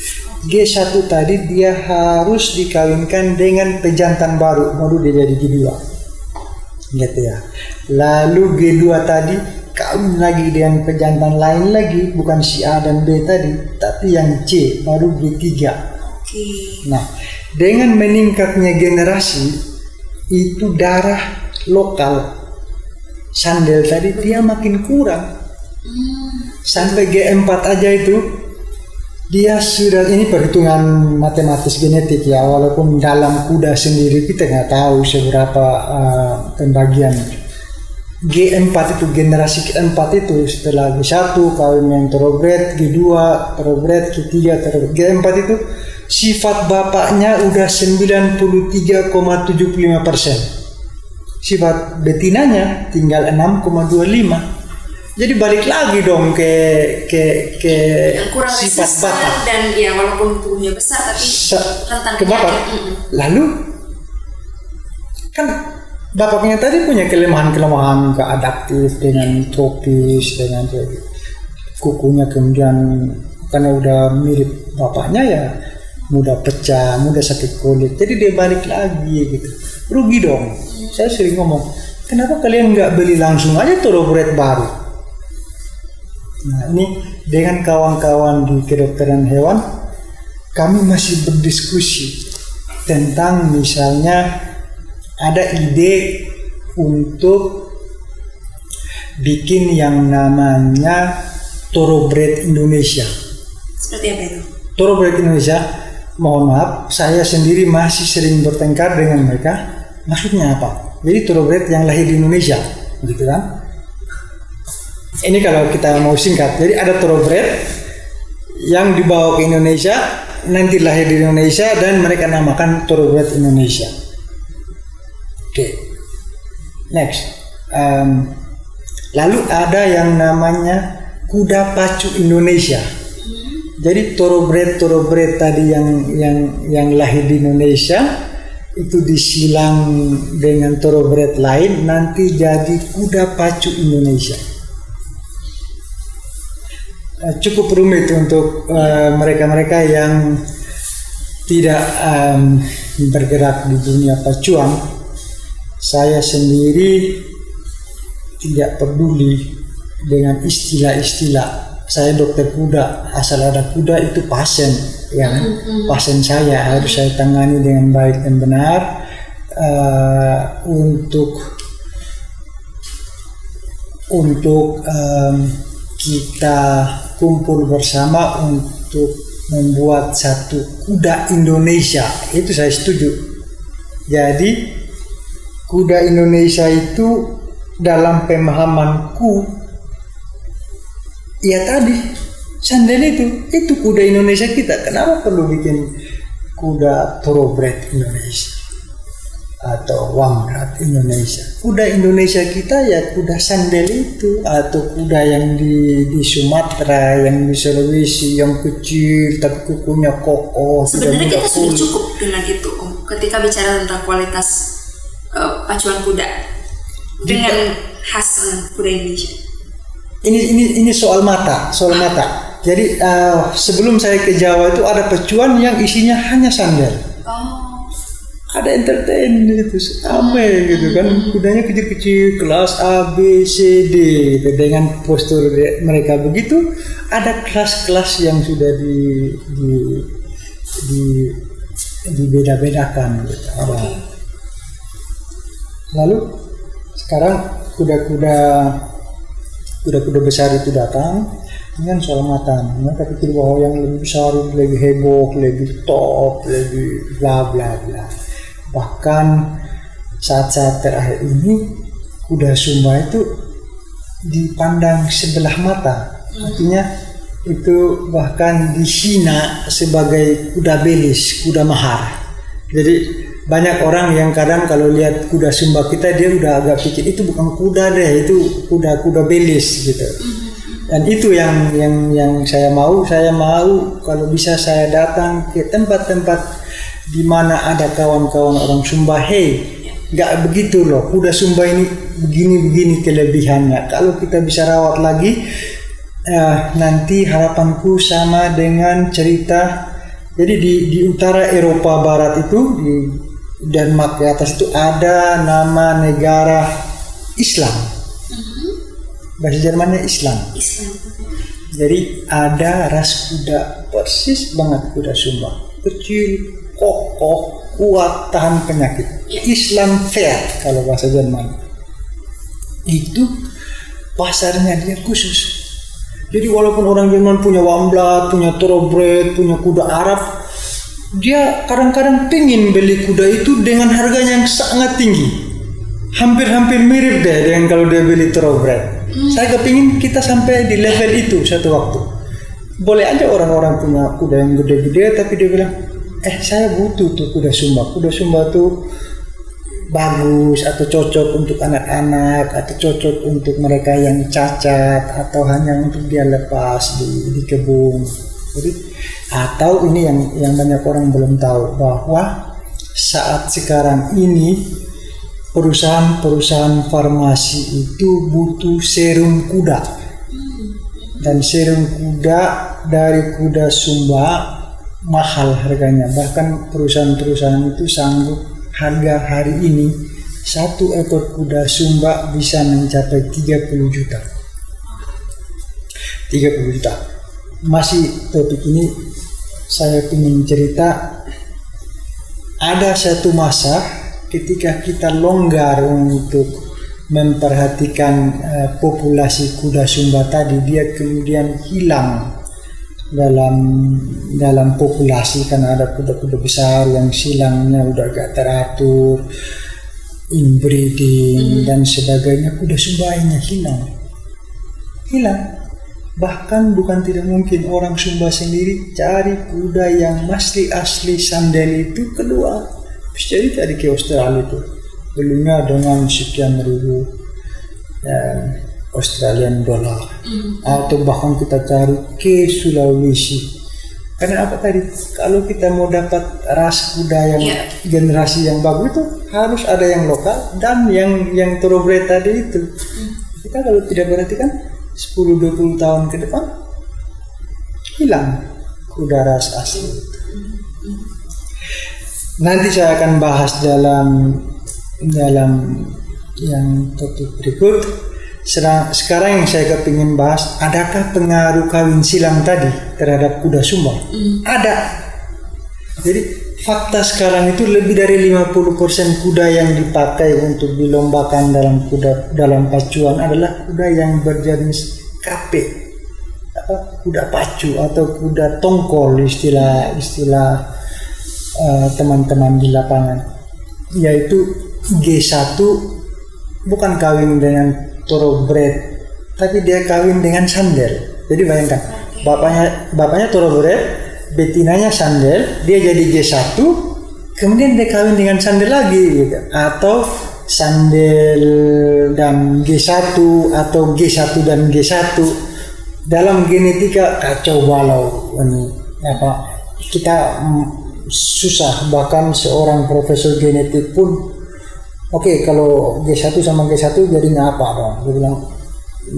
G1 tadi dia harus dikawinkan dengan pejantan baru baru dia jadi G2 gitu ya lalu G2 tadi kawin lagi dengan pejantan lain lagi bukan si A dan B tadi tapi yang C baru G3 Oke. Nah, dengan meningkatnya generasi itu darah lokal sandel tadi dia makin kurang. Sampai G4 aja itu dia sudah ini perhitungan matematis genetik ya. Walaupun dalam kuda sendiri kita nggak tahu seberapa uh, pembagian. G4 itu generasi keempat itu setelah G1 kawin yang thoroughbred G2 thoroughbred G3 thoroughbred. G4 itu sifat bapaknya udah 93,75 persen. Sifat betinanya tinggal 6,25 jadi balik lagi dong ke ke ke yang kurang sifat bapak dan ya walaupun tubuhnya besar tapi Sa- rentan ke bapak. Mm-mm. lalu kan bapaknya tadi punya kelemahan-kelemahan keadaptif dengan tropis dengan kukunya kemudian karena udah mirip bapaknya ya mudah pecah, mudah sakit kulit. Jadi dia balik lagi gitu. Rugi dong. Saya sering ngomong, kenapa kalian nggak beli langsung aja thoroughbred baru? Nah ini dengan kawan-kawan di kedokteran hewan, kami masih berdiskusi tentang misalnya ada ide untuk bikin yang namanya Thoroughbred Indonesia. Seperti apa itu? Thoroughbred Indonesia, mohon maaf, saya sendiri masih sering bertengkar dengan mereka. Maksudnya apa? Jadi Thoroughbred yang lahir di Indonesia, gitu kan? Ini kalau kita mau singkat, jadi ada Thoroughbred yang dibawa ke Indonesia, nanti lahir di Indonesia dan mereka namakan Thoroughbred Indonesia. Oke, next. Um, lalu ada yang namanya kuda pacu Indonesia. Jadi thoroughbred thoroughbred tadi yang yang yang lahir di Indonesia itu disilang dengan thoroughbred lain nanti jadi kuda pacu Indonesia. Eh, Cukup rumit untuk eh, mereka-mereka yang tidak em, bergerak di dunia pacuan. Saya sendiri tidak peduli dengan istilah-istilah saya dokter kuda asal ada kuda itu pasien ya kan? pasien saya harus saya tangani dengan baik dan benar Eh, untuk untuk em, kita kumpul bersama untuk membuat satu kuda Indonesia. Itu saya setuju. Jadi kuda Indonesia itu dalam pemahamanku ya tadi sandal itu itu kuda Indonesia kita. Kenapa perlu bikin kuda thoroughbred Indonesia atau wamrat Indonesia. Kuda Indonesia kita ya kuda sandal itu atau kuda yang di di Sumatera yang di Sulawesi yang kecil tapi kukunya kokoh Sebenarnya kita sudah pulih. cukup dengan itu Om, ketika bicara tentang kualitas eh, pacuan kuda. Dengan khas kuda Indonesia. ini ini ini soal mata soal mata. Jadi eh, sebelum saya ke Jawa itu ada pecuan yang isinya hanya sandal ada entertain gitu ame gitu kan. Kudanya kecil-kecil kelas A B C D gitu. dengan postur mereka begitu ada kelas-kelas yang sudah di di di dibeda-bedakan gitu. ada. Lalu sekarang kuda-kuda kuda-kuda besar itu datang dengan soal mata mereka pikir bahwa yang lebih besar lebih heboh lebih top lebih bla bla bla bahkan saat-saat terakhir ini kuda Sumba itu dipandang sebelah mata. Artinya itu bahkan dihina sebagai kuda belis kuda mahar. Jadi banyak orang yang kadang kalau lihat kuda Sumba kita dia udah agak pikir itu bukan kuda deh itu kuda-kuda belis gitu. Dan itu yang yang yang saya mau. Saya mau kalau bisa saya datang ke tempat-tempat di mana ada kawan-kawan orang Sumba hey nggak begitu loh. Kuda Sumba ini begini-begini kelebihannya. Kalau kita bisa rawat lagi eh, nanti harapanku sama dengan cerita. Jadi di, di utara Eropa Barat itu di Denmark ke atas itu ada nama negara Islam. Bahasa Jermannya Islam. Islam. jadi ada ras kuda persis banget kuda Sumba. Kecil kokoh kuat tahan penyakit Islam fair kalau bahasa Jerman. Itu pasarnya dia khusus. Jadi walaupun orang Jerman punya wamblat punya thoroughbred punya kuda Arab dia kadang-kadang pingin beli kuda itu dengan harganya yang sangat tinggi. Hampir-hampir mirip deh dengan kalau dia beli thoroughbred saya kepingin kita sampai di level itu satu waktu. Boleh aja orang-orang punya kuda yang gede-gede tapi dia bilang eh saya butuh tuh kuda sumba. Kuda sumba tuh bagus atau cocok untuk anak-anak atau cocok untuk mereka yang cacat atau hanya untuk dia lepas di, di kebun. Jadi atau ini yang yang banyak orang belum tahu bahwa saat sekarang ini perusahaan-perusahaan farmasi itu butuh serum kuda. Dan serum kuda dari kuda sumba mahal harganya. Bahkan perusahaan-perusahaan itu sanggup harga hari ini satu ekor kuda sumba bisa mencapai 30 juta. 30 juta. Masih topik ini saya ingin cerita. Ada satu masa ketika kita longgar untuk memperhatikan eh, populasi kuda Sumba tadi dia kemudian hilang dalam dalam populasi karena ada kuda-kuda besar yang silangnya udah agak teratur inbreeding dan sebagainya. Kuda Sumbanya hilang. Hilang. Bahkan bukan tidak mungkin orang Sumba sendiri cari kuda yang masih asli sandal itu keluar jadi tadi ke Australia itu. Belinya dengan sekian ribu. Ya, Australian dollar. Atau bahkan kita cari ke Sulawesi karena apa tadi? Kalau kita mau dapat ras kuda yang Iya. generasi yang bagus itu harus ada yang lokal dan yang yang thoroughbred tadi itu. Kita kalau tidak perhatikan 10-20 tahun ke depan hilang kuda ras asli. Itu. Nanti saya akan bahas dalam dalam yang topik berikut. Sekarang yang saya kepingin bahas, adakah pengaruh kawin silang tadi terhadap kuda Sumba? Ada. Jadi fakta sekarang itu lebih dari 50% kuda yang dipakai untuk dilombakan dalam kuda dalam pacuan adalah kuda yang berjenis KP apa kuda pacu atau kuda tongkol istilah istilah eh, teman-teman di lapangan yaitu G1 bukan kawin dengan thoroughbred tapi dia kawin dengan sandal jadi bayangkan bapaknya bapaknya thoroughbred betinanya sandal dia jadi G1 kemudian dia kawin dengan sandal lagi gitu. Atau sandal dan G1 atau G1 dan G1 dalam genetika kacau balau. Ini apa kita mm, susah. Bahkan seorang profesor genetik pun oke kalau G1 sama G1 jadinya apa dong dia bilang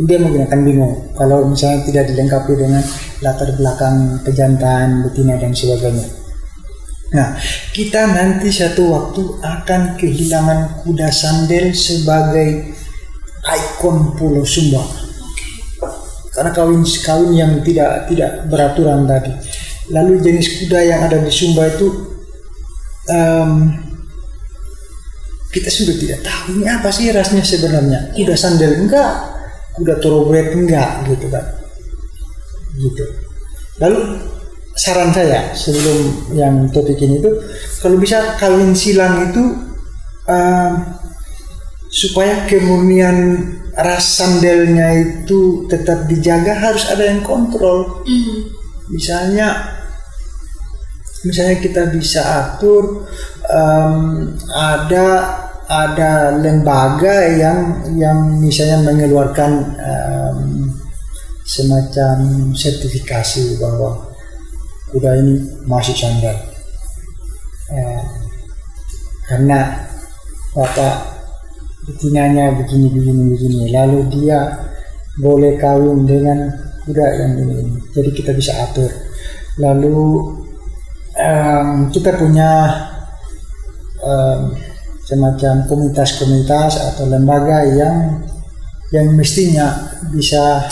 dia menggunakan bingung kalau misalnya tidak dilengkapi dengan latar belakang pejantan betina dan sebagainya Nah, kita nanti satu waktu akan kehilangan kuda sandal sebagai ikon Pulau Sumba. Karena kawin kawin yang tidak tidak beraturan tadi. Lalu jenis kuda yang ada di Sumba itu em, kita sudah tidak tahu ini apa sih rasnya sebenarnya. Kuda sandal enggak, kuda thoroughbred enggak gitu kan. Gitu. Lalu saran saya sebelum yang topik ini itu kalau bisa kawin silang itu em, supaya kemurnian ras sandalnya itu tetap dijaga harus ada yang kontrol misalnya misalnya kita bisa atur em, ada ada lembaga yang yang misalnya mengeluarkan em, semacam sertifikasi bahwa kuda ini masih sandal Eh, karena bapak betinanya begini begini begini lalu dia boleh kawin dengan kuda yang ini. jadi kita bisa atur lalu em, kita punya em, semacam komunitas-komunitas atau lembaga yang yang mestinya bisa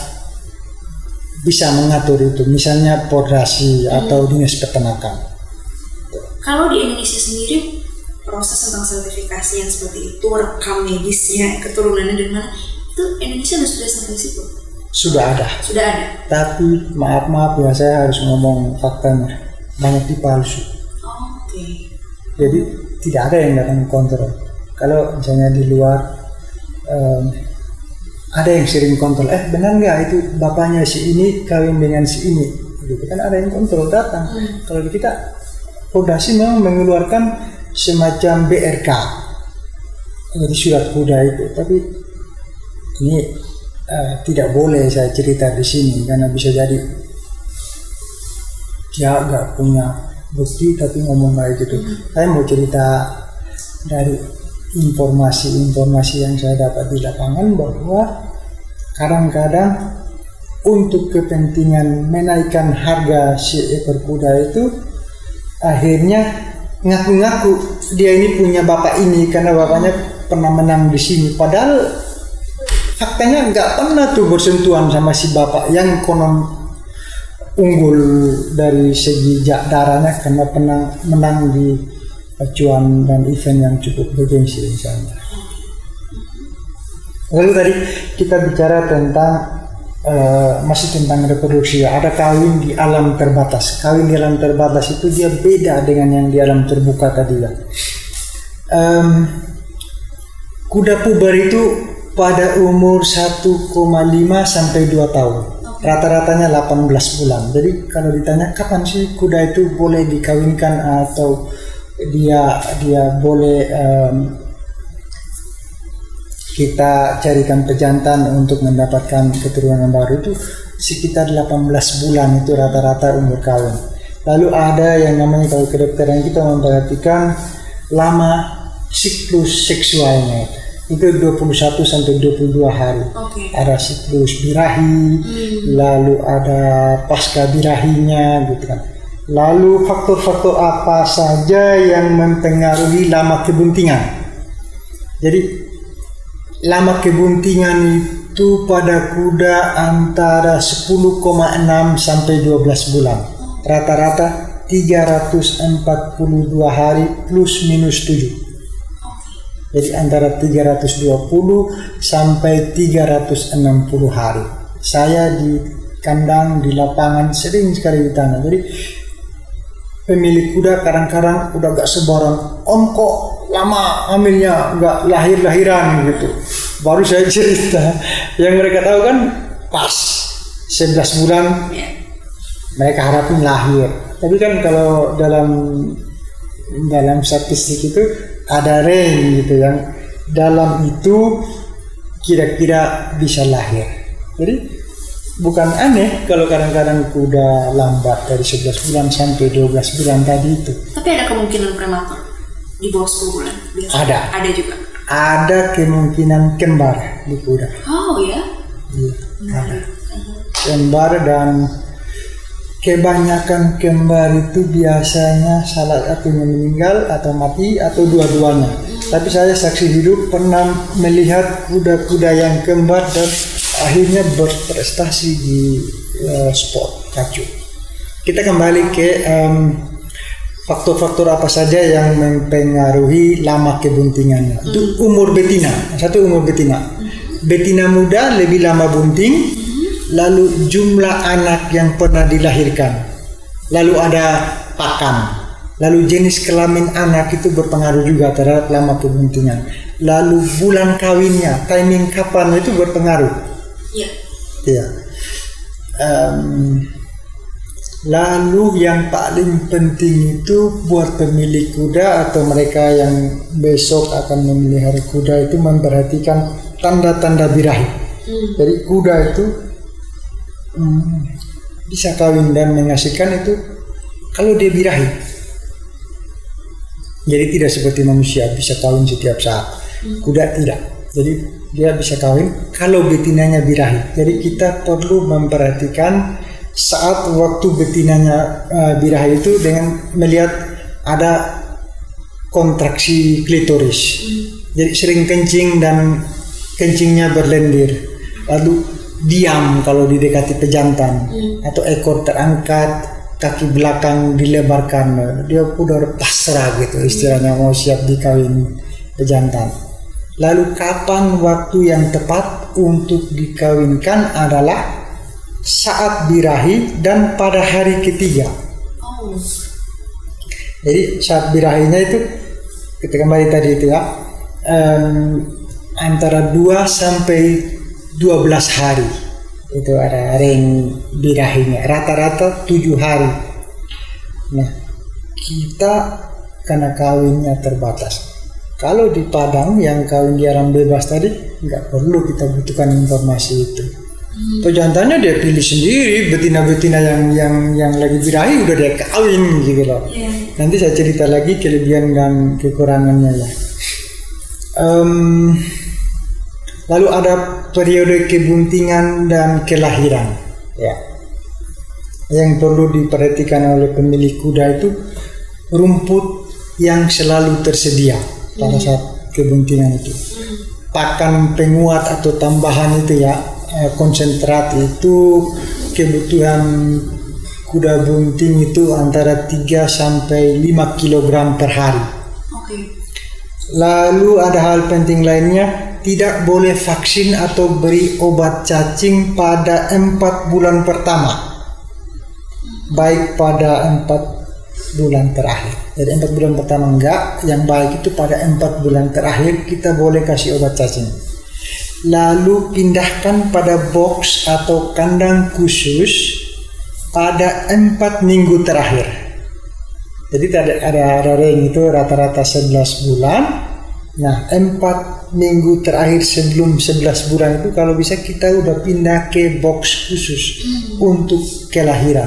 bisa mengatur itu. Misalnya Podrasi atau dinas peternakan. Kalau di Indonesia sendiri proses tentang sertifikasi yang seperti itu, rekam medisnya, keturunannya dari mana, itu Indonesia sudah sampai situ. sudah ada. Sudah ada. tapi maaf maaf ya saya harus ngomong faktanya banyak dipalsu Oh, Oke. jadi tidak ada yang datang kontrol. Kalau misalnya di luar em, ada yang sering kontrol eh benar nggak itu bapaknya si ini kawin dengan si ini? Gitu kan ada yang kontrol datang. Kalau di kita Prodasi memang mengeluarkan semacam BRK jadi surat kuda itu. Tapi ini eh, tidak boleh saya cerita di sini karena bisa jadi dia nggak punya bukti tapi ngomong kayak gitu. Saya mau cerita dari informasi-informasi yang saya dapat di lapangan bahwa kadang-kadang untuk kepentingan menaikkan harga si ekor kuda itu akhirnya ngaku-ngaku dia ini punya bapak ini karena bapaknya pernah menang di sini padahal faktanya nggak pernah tuh bersentuhan sama si bapak yang konon unggul dari segi darahnya karena penang, menang di acuan dan event yang cukup bergengsi misalnya. Lalu tadi kita bicara tentang eh, masih tentang reproduksi. Ada kawin di alam terbatas. Kawin di alam terbatas itu dia beda dengan yang di alam terbuka tadi ya. Em, kuda puber itu pada umur 1,5 sampai 2 tahun. Rata-ratanya 18 bulan. Jadi kalau ditanya kapan sih kuda itu boleh dikawinkan atau dia dia boleh em, kita carikan pejantan untuk mendapatkan keturunan baru itu sekitar 18 bulan itu rata-rata umur kawin. Lalu ada yang namanya kalau kedokteran kita memperhatikan lama siklus seksualnya itu. Itu 21 sampai 22 hari. Oke. Ada siklus birahi, lalu ada pasca birahinya gitu kan. Lalu faktor-faktor apa saja yang mempengaruhi lama kebuntingan. Jadi lama kebuntingan itu pada kuda antara 10,6 sampai 12 bulan. Rata-rata 342 hari plus minus 7. Jadi antara 320 sampai 360 hari. Saya di kandang di lapangan sering sekali ditanya. Jadi pemilik kuda kadang-kadang udah gak sebarang kok lama hamilnya nggak lahir-lahiran gitu baru saya cerita yang mereka tahu kan pas 11 bulan mereka harapin lahir tapi kan kalau dalam dalam statistik itu ada range gitu yang dalam itu kira-kira bisa lahir jadi bukan aneh kalau kadang-kadang kuda lambat dari 11 bulan sampai 12 bulan tadi itu Tapi ada kemungkinan prematur di bawah 10 bulan. Biasa. Ada. Ada juga. ada kemungkinan kembar di kuda Oh ya. Iya, ada kembar dan kebanyakan kembar itu biasanya salah satunya meninggal atau mati atau dua-duanya. Tapi saya saksi hidup pernah melihat kuda-kuda yang kembar dan akhirnya berprestasi di eh, sport kacu. Kita kembali ke em, faktor-faktor apa saja yang mempengaruhi lama kebuntingannya. Itu umur betina, satu umur betina. Betina muda lebih lama bunting, lalu jumlah anak yang pernah dilahirkan, lalu ada pakan, lalu jenis kelamin anak itu berpengaruh juga terhadap lama kebuntingan, lalu bulan kawinnya, timing kapan itu berpengaruh. Iya. Ya. Em, lalu yang paling penting itu buat pemilik kuda atau mereka yang besok akan memelihara kuda itu memperhatikan tanda-tanda birahi. Jadi kuda itu hmm, bisa kawin dan menghasilkan itu kalau dia birahi. Jadi tidak seperti manusia bisa kawin setiap saat. Kuda tidak. Jadi dia bisa kawin kalau betinanya birahi. Jadi kita perlu memperhatikan saat waktu betinanya eh, birahi itu dengan melihat ada kontraksi klitoris. Jadi sering kencing dan kencingnya berlendir. Lalu diam kalau didekati pejantan atau ekor terangkat, kaki belakang dilebarkan. Dia udah pasrah gitu istilahnya mau siap dikawin pejantan. Lalu kapan waktu yang tepat untuk dikawinkan adalah saat birahi dan pada hari ketiga. Oh. Jadi saat birahinya itu kita kembali tadi itu ya em, antara 2 sampai 12 hari itu ada ring birahinya rata-rata 7 hari. Nah kita karena kawinnya terbatas. Kalau di Padang yang kawin di alam bebas tadi nggak perlu kita butuhkan informasi itu. Pejantannya dia pilih sendiri betina-betina yang yang yang lagi birahi udah dia kawin gitu loh. Iya. Nanti saya cerita lagi kelebihan dan kekurangannya ya. Em, lalu ada periode kebuntingan dan kelahiran. Ya. Yang perlu diperhatikan oleh pemilik kuda itu rumput yang selalu tersedia pada saat kebuntingan itu. Pakan penguat atau tambahan itu ya eh, konsentrat itu kebutuhan kuda bunting itu antara 3 sampai 5 kg per hari. Oke. Lalu ada hal penting lainnya, tidak boleh vaksin atau beri obat cacing pada empat bulan pertama, baik pada empat bulan terakhir. Jadi empat bulan pertama enggak, yang baik itu pada empat bulan terakhir kita boleh kasih obat cacing. Lalu pindahkan pada box atau kandang khusus pada empat minggu terakhir. Jadi ada ada, ada ring itu rata-rata 11 bulan. Nah, empat minggu terakhir sebelum 11 bulan itu kalau bisa kita udah pindah ke box khusus untuk kelahiran.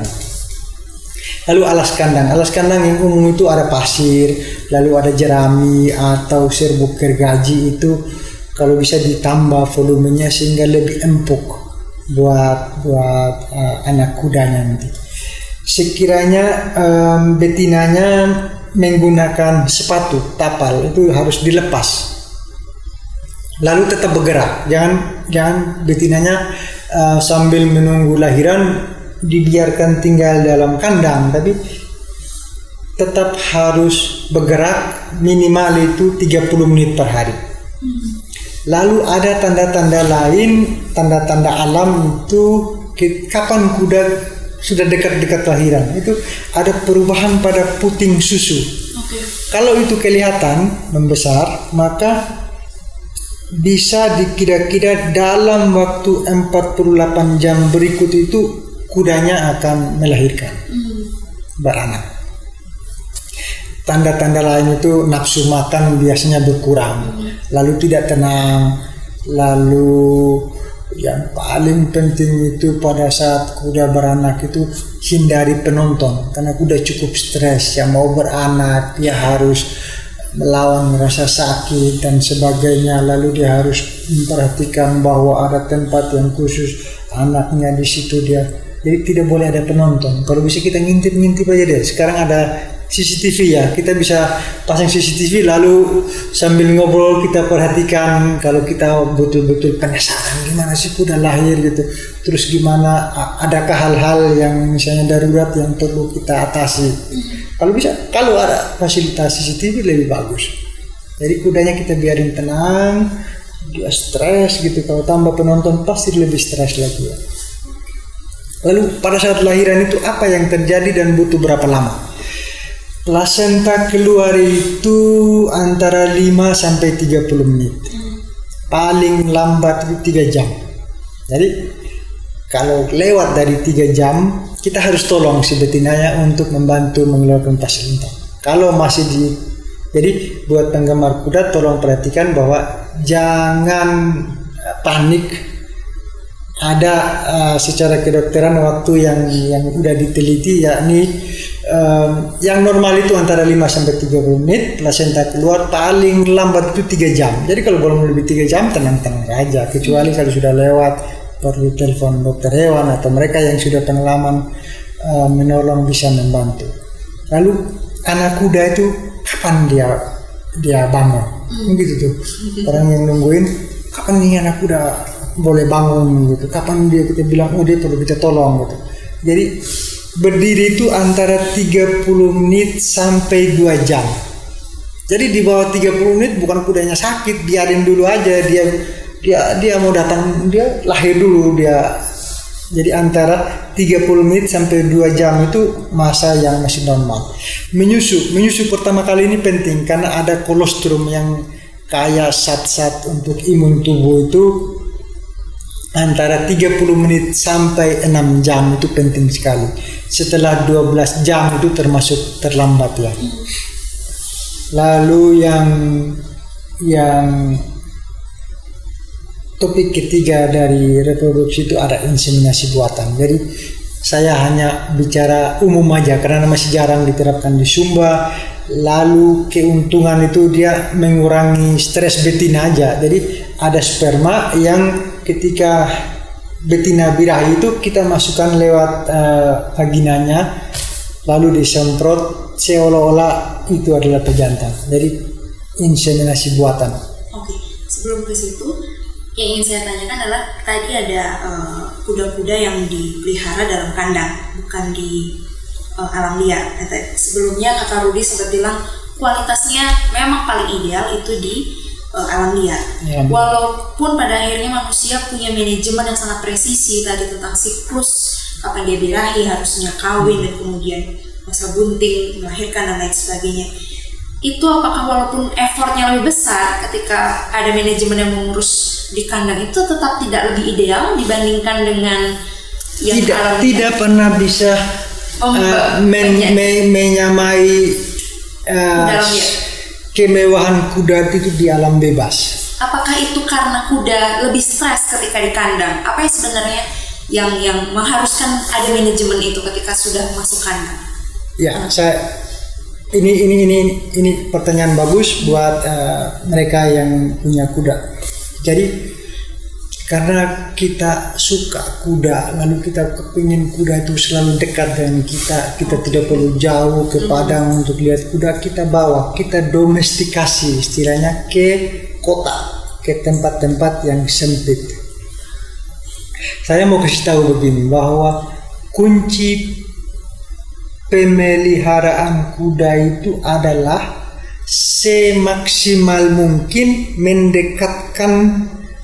Lalu alas kandang, alas kandang yang umum itu ada pasir, lalu ada jerami atau serbuk gergaji itu kalau bisa ditambah volumenya sehingga lebih empuk buat buat uh, anak kudanya nanti. Sekiranya um, betinanya menggunakan sepatu tapal itu harus dilepas. Lalu tetap bergerak, jangan jangan betinanya uh, sambil menunggu lahiran dibiarkan tinggal dalam kandang, tapi tetap harus bergerak minimal itu 30 menit per hari. Lalu ada tanda-tanda lain, tanda-tanda alam itu kapan kuda sudah dekat-dekat lahiran itu ada perubahan pada puting susu. Oke. Kalau itu kelihatan membesar, maka bisa dikira-kira dalam waktu 48 jam berikut itu kudanya akan melahirkan beranak. Tanda-tanda lain itu nafsu makan biasanya berkurang, lalu tidak tenang, lalu yang paling penting itu pada saat kuda beranak itu hindari penonton. Karena kuda cukup stres yang mau beranak dia harus melawan rasa sakit dan sebagainya. Lalu dia harus memperhatikan bahwa ada tempat yang khusus anaknya di situ dia jadi tidak boleh ada penonton. Kalau bisa kita ngintip-ngintip aja deh. Sekarang ada CCTV ya. Kita bisa pasang CCTV lalu sambil ngobrol kita perhatikan kalau kita betul-betul penasaran gimana sih kuda lahir gitu. Terus gimana adakah hal-hal yang misalnya darurat yang perlu kita atasi? Kalau bisa kalau ada fasilitas CCTV lebih bagus. Jadi kudanya kita biarin tenang dia stres gitu. Kalau tambah penonton pasti lebih stres lagi ya. Lalu pada saat lahiran itu apa yang terjadi dan butuh berapa lama Plasenta keluar itu antara 5 sampai 30 menit. Paling lambat itu 3 jam. Jadi kalau lewat dari 3 jam, kita harus tolong si betinanya untuk membantu mengeluarkan plasenta. Kalau masih di jadi buat penggemar kuda tolong perhatikan bahwa jangan panik ada uh, secara kedokteran waktu yang yang udah diteliti yakni um, yang normal itu antara 5 sampai 30 menit plasenta keluar paling lambat itu 3 jam. Jadi kalau belum lebih 3 jam tenang-tenang aja. Kecuali kalau sudah lewat perlu telepon dokter hewan atau mereka yang sudah pengalaman uh, menolong bisa membantu. Lalu anak kuda itu kapan dia dia bangun? Gitu tuh. Orang yang nungguin kapan nih anak kuda boleh bangun gitu. Kapan dia kita bilang oh dia perlu kita tolong gitu. Jadi berdiri itu antara 30 menit sampai 2 jam. Jadi di bawah 30 menit bukan kudanya sakit biarin dulu aja dia dia dia mau datang dia lahir dulu dia. Jadi antara 30 menit sampai 2 jam itu masa yang masih normal. Menyusu menyusu pertama kali ini penting karena ada kolostrum yang kayak zat-zat untuk imun tubuh itu antara 30 menit sampai 6 jam itu penting sekali. Setelah 12 jam itu termasuk terlambat ya. Lalu yang yang topik ketiga dari reproduksi itu ada inseminasi buatan. Jadi saya hanya bicara umum aja karena masih jarang diterapkan di Sumba. Lalu keuntungan itu dia mengurangi stres betina aja. Jadi ada sperma yang ketika betina birahi itu kita masukkan lewat uh, vaginanya lalu disemprot seolah-olah itu adalah pejantan. Jadi inseminasi buatan. Oke, sebelum ke situ yang ingin saya tanyakan adalah tadi ada kuda kuda-kuda yang dipelihara dalam kandang, bukan di uh, alam liar. Sebelumnya kakak Rudi sempat bilang kualitasnya memang paling ideal itu di uh, alam liar. Ya, Walaupun pada akhirnya manusia punya manajemen yang sangat presisi tadi tentang siklus kapan dia birahi, harusnya kawin dan kemudian masa bunting, melahirkan dan lain sebagainya. Itu apakah walaupun effortnya lebih besar ketika ada manajemen yang mengurus di kandang itu tetap tidak lebih ideal dibandingkan dengan yang tidak alam tidak pernah bisa oh, uh, men, me, menyamai uh, kemewahan kuda itu di alam bebas. Apakah itu karena kuda lebih stres ketika di kandang? Apa yang sebenarnya yang yang mengharuskan ada manajemen itu ketika sudah masuk kandang? Ya, saya ini ini ini ini pertanyaan bagus buat uh, mereka yang punya kuda. Jadi karena kita suka kuda lalu kita kepingin kuda itu selalu dekat dengan kita. Kita tidak perlu jauh ke padang untuk lihat kuda. Kita bawa kita domestikasi istilahnya ke kota ke tempat-tempat yang sempit. Saya mau kasih tahu begini bahwa kunci pemeliharaan kuda itu adalah semaksimal mungkin mendekatkan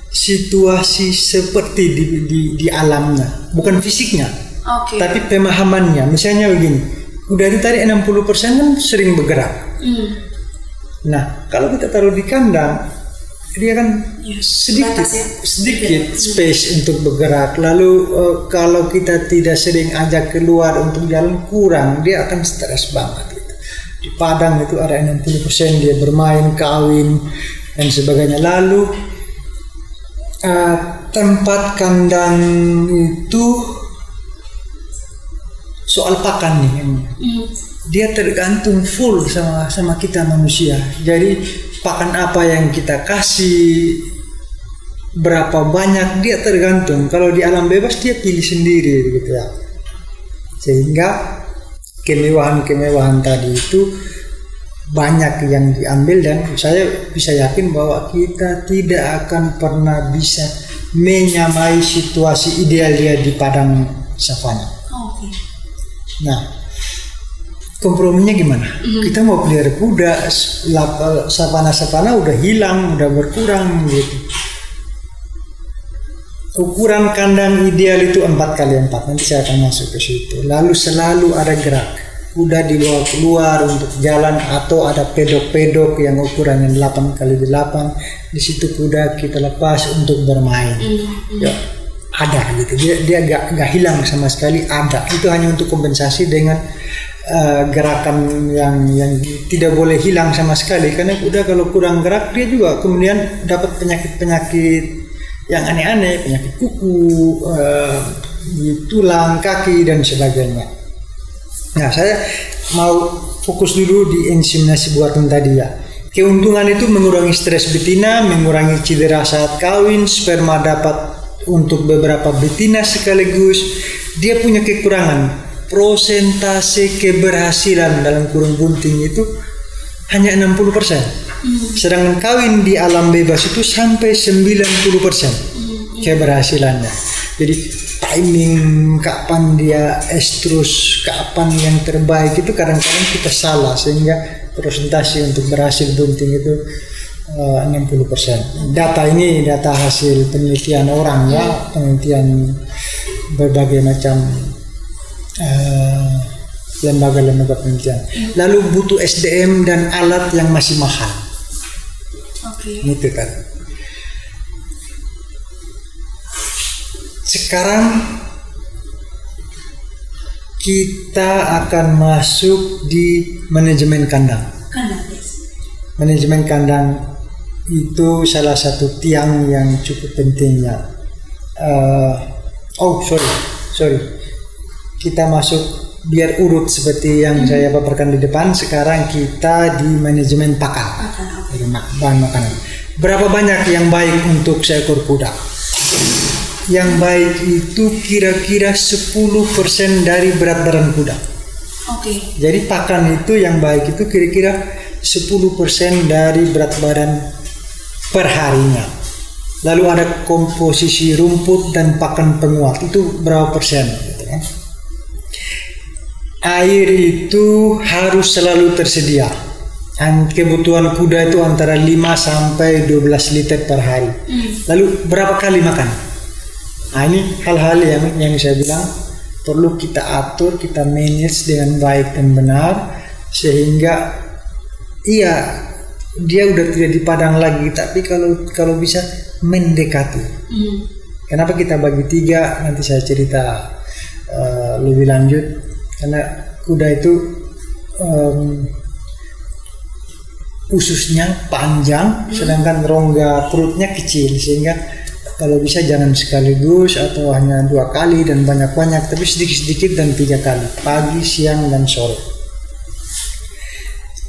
situasi seperti di, di, di alamnya, bukan fisiknya, okay. tapi pemahamannya. Misalnya begini, udah tadi 60% kan sering bergerak. Mm. Nah, kalau kita taruh di kandang, dia kan ya, sedikit ya. sedikit ya. space hmm. untuk bergerak. Lalu uh, kalau kita tidak sering ajak keluar untuk jalan kurang, dia akan stres banget. Gitu. Di Padang itu ada 60% dia bermain, kawin dan sebagainya. Lalu uh, tempat kandang itu soal pakan nih mm. dia tergantung full sama sama kita manusia. Jadi pakan apa yang kita kasih berapa banyak dia tergantung. Kalau di alam bebas dia pilih sendiri gitu ya. Sehingga kemewahan-kemewahan tadi itu banyak yang diambil dan saya bisa yakin bahwa kita tidak akan pernah bisa menyamai situasi ideal dia di padang savana. Oh, okay. Nah, komprominya gimana? Mm-hmm. Kita mau pelihara kuda, savana-savana udah hilang, udah berkurang gitu. Ukuran kandang ideal itu empat kali empat. Nanti saya akan masuk ke situ. Lalu selalu ada gerak kuda dibawa keluar untuk jalan atau ada pedok-pedok yang ukurannya 8 kali 8 di situ kuda kita lepas untuk bermain. Mm-hmm. ya ada gitu. Dia dia gak, gak hilang sama sekali. Ada. Itu hanya untuk kompensasi dengan uh, gerakan yang yang tidak boleh hilang sama sekali. Karena kuda kalau kurang gerak dia juga kemudian dapat penyakit-penyakit yang aneh-aneh. Penyakit kuku uh, tulang kaki dan sebagainya Nah, saya mau fokus dulu di inseminasi buatan tadi ya. Keuntungan itu mengurangi stres betina, mengurangi cedera saat kawin, sperma dapat untuk beberapa betina sekaligus. Dia punya kekurangan. Prosentase keberhasilan dalam kurung bunting itu hanya 60%. Hmm. Sedangkan kawin di alam bebas itu sampai 90% hmm. keberhasilannya. Jadi timing kapan dia estrus kapan yang terbaik itu kadang-kadang kita salah sehingga presentasi untuk berhasil bunting itu uh, 60%. Data ini data hasil penelitian orang ya, penelitian berbagai macam uh, lembaga-lembaga penelitian. Lalu butuh SDM dan alat yang masih mahal. Oke. Okay. Itu kan. Sekarang kita akan masuk di manajemen kandang. Kandang, yes. Manajemen kandang itu salah satu tiang yang cukup penting ya. Uh, oh sorry, sorry. Kita masuk biar urut seperti yang hmm. saya paparkan di depan. Sekarang kita di manajemen pakan, pakan bahan makanan. Berapa banyak yang baik untuk seekor kuda? Yang baik itu kira-kira 10% dari berat badan kuda. Oke. Okay. Jadi pakan itu yang baik itu kira-kira 10% dari berat badan per harinya. Lalu ada komposisi rumput dan pakan penguat itu berapa persen gitu kan. air itu harus selalu tersedia. Dan kebutuhan kuda itu antara 5 sampai 12 liter per hari. Lalu berapa kali makan? Nah ini hal-hal yang yang saya bilang perlu kita atur, kita manage dengan baik dan benar sehingga iya dia udah tidak di padang lagi tapi kalau kalau bisa mendekati. Kenapa kita bagi tiga? Nanti saya cerita eh, lebih lanjut karena kuda itu em, ususnya panjang sedangkan rongga perutnya kecil sehingga kalau bisa jangan sekaligus atau hanya dua kali dan banyak-banyak tapi sedikit-sedikit dan tiga kali pagi siang dan sore.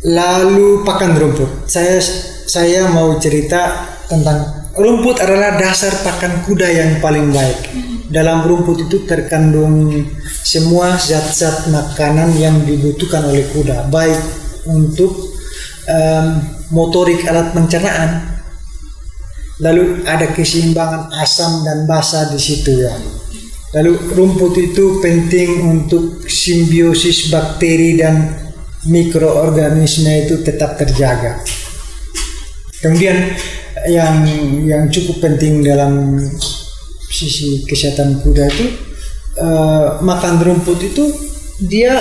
Lalu pakan rumput. Saya saya mau cerita tentang rumput adalah dasar pakan kuda yang paling baik. Dalam rumput itu terkandung semua zat-zat makanan yang dibutuhkan oleh kuda baik untuk em, motorik alat pencernaan lalu ada keseimbangan asam dan basa di situ ya. Lalu rumput itu penting untuk simbiosis bakteri dan mikroorganisme itu tetap terjaga. Kemudian yang yang cukup penting dalam sisi kesehatan kuda itu eh, makan rumput itu dia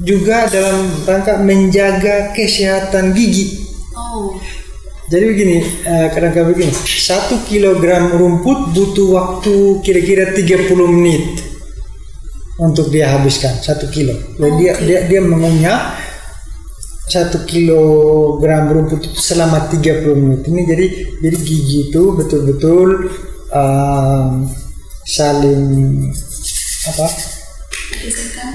juga dalam rangka menjaga kesehatan gigi. Oh. Jadi begini, eh, kadang-kadang begini, satu kilogram rumput butuh waktu kira-kira 30 menit untuk dia habiskan satu kilo. Jadi dia dia dia mengunyah satu kilogram rumput itu selama 30 menit. Ini jadi jadi gigi itu betul-betul um, saling apa?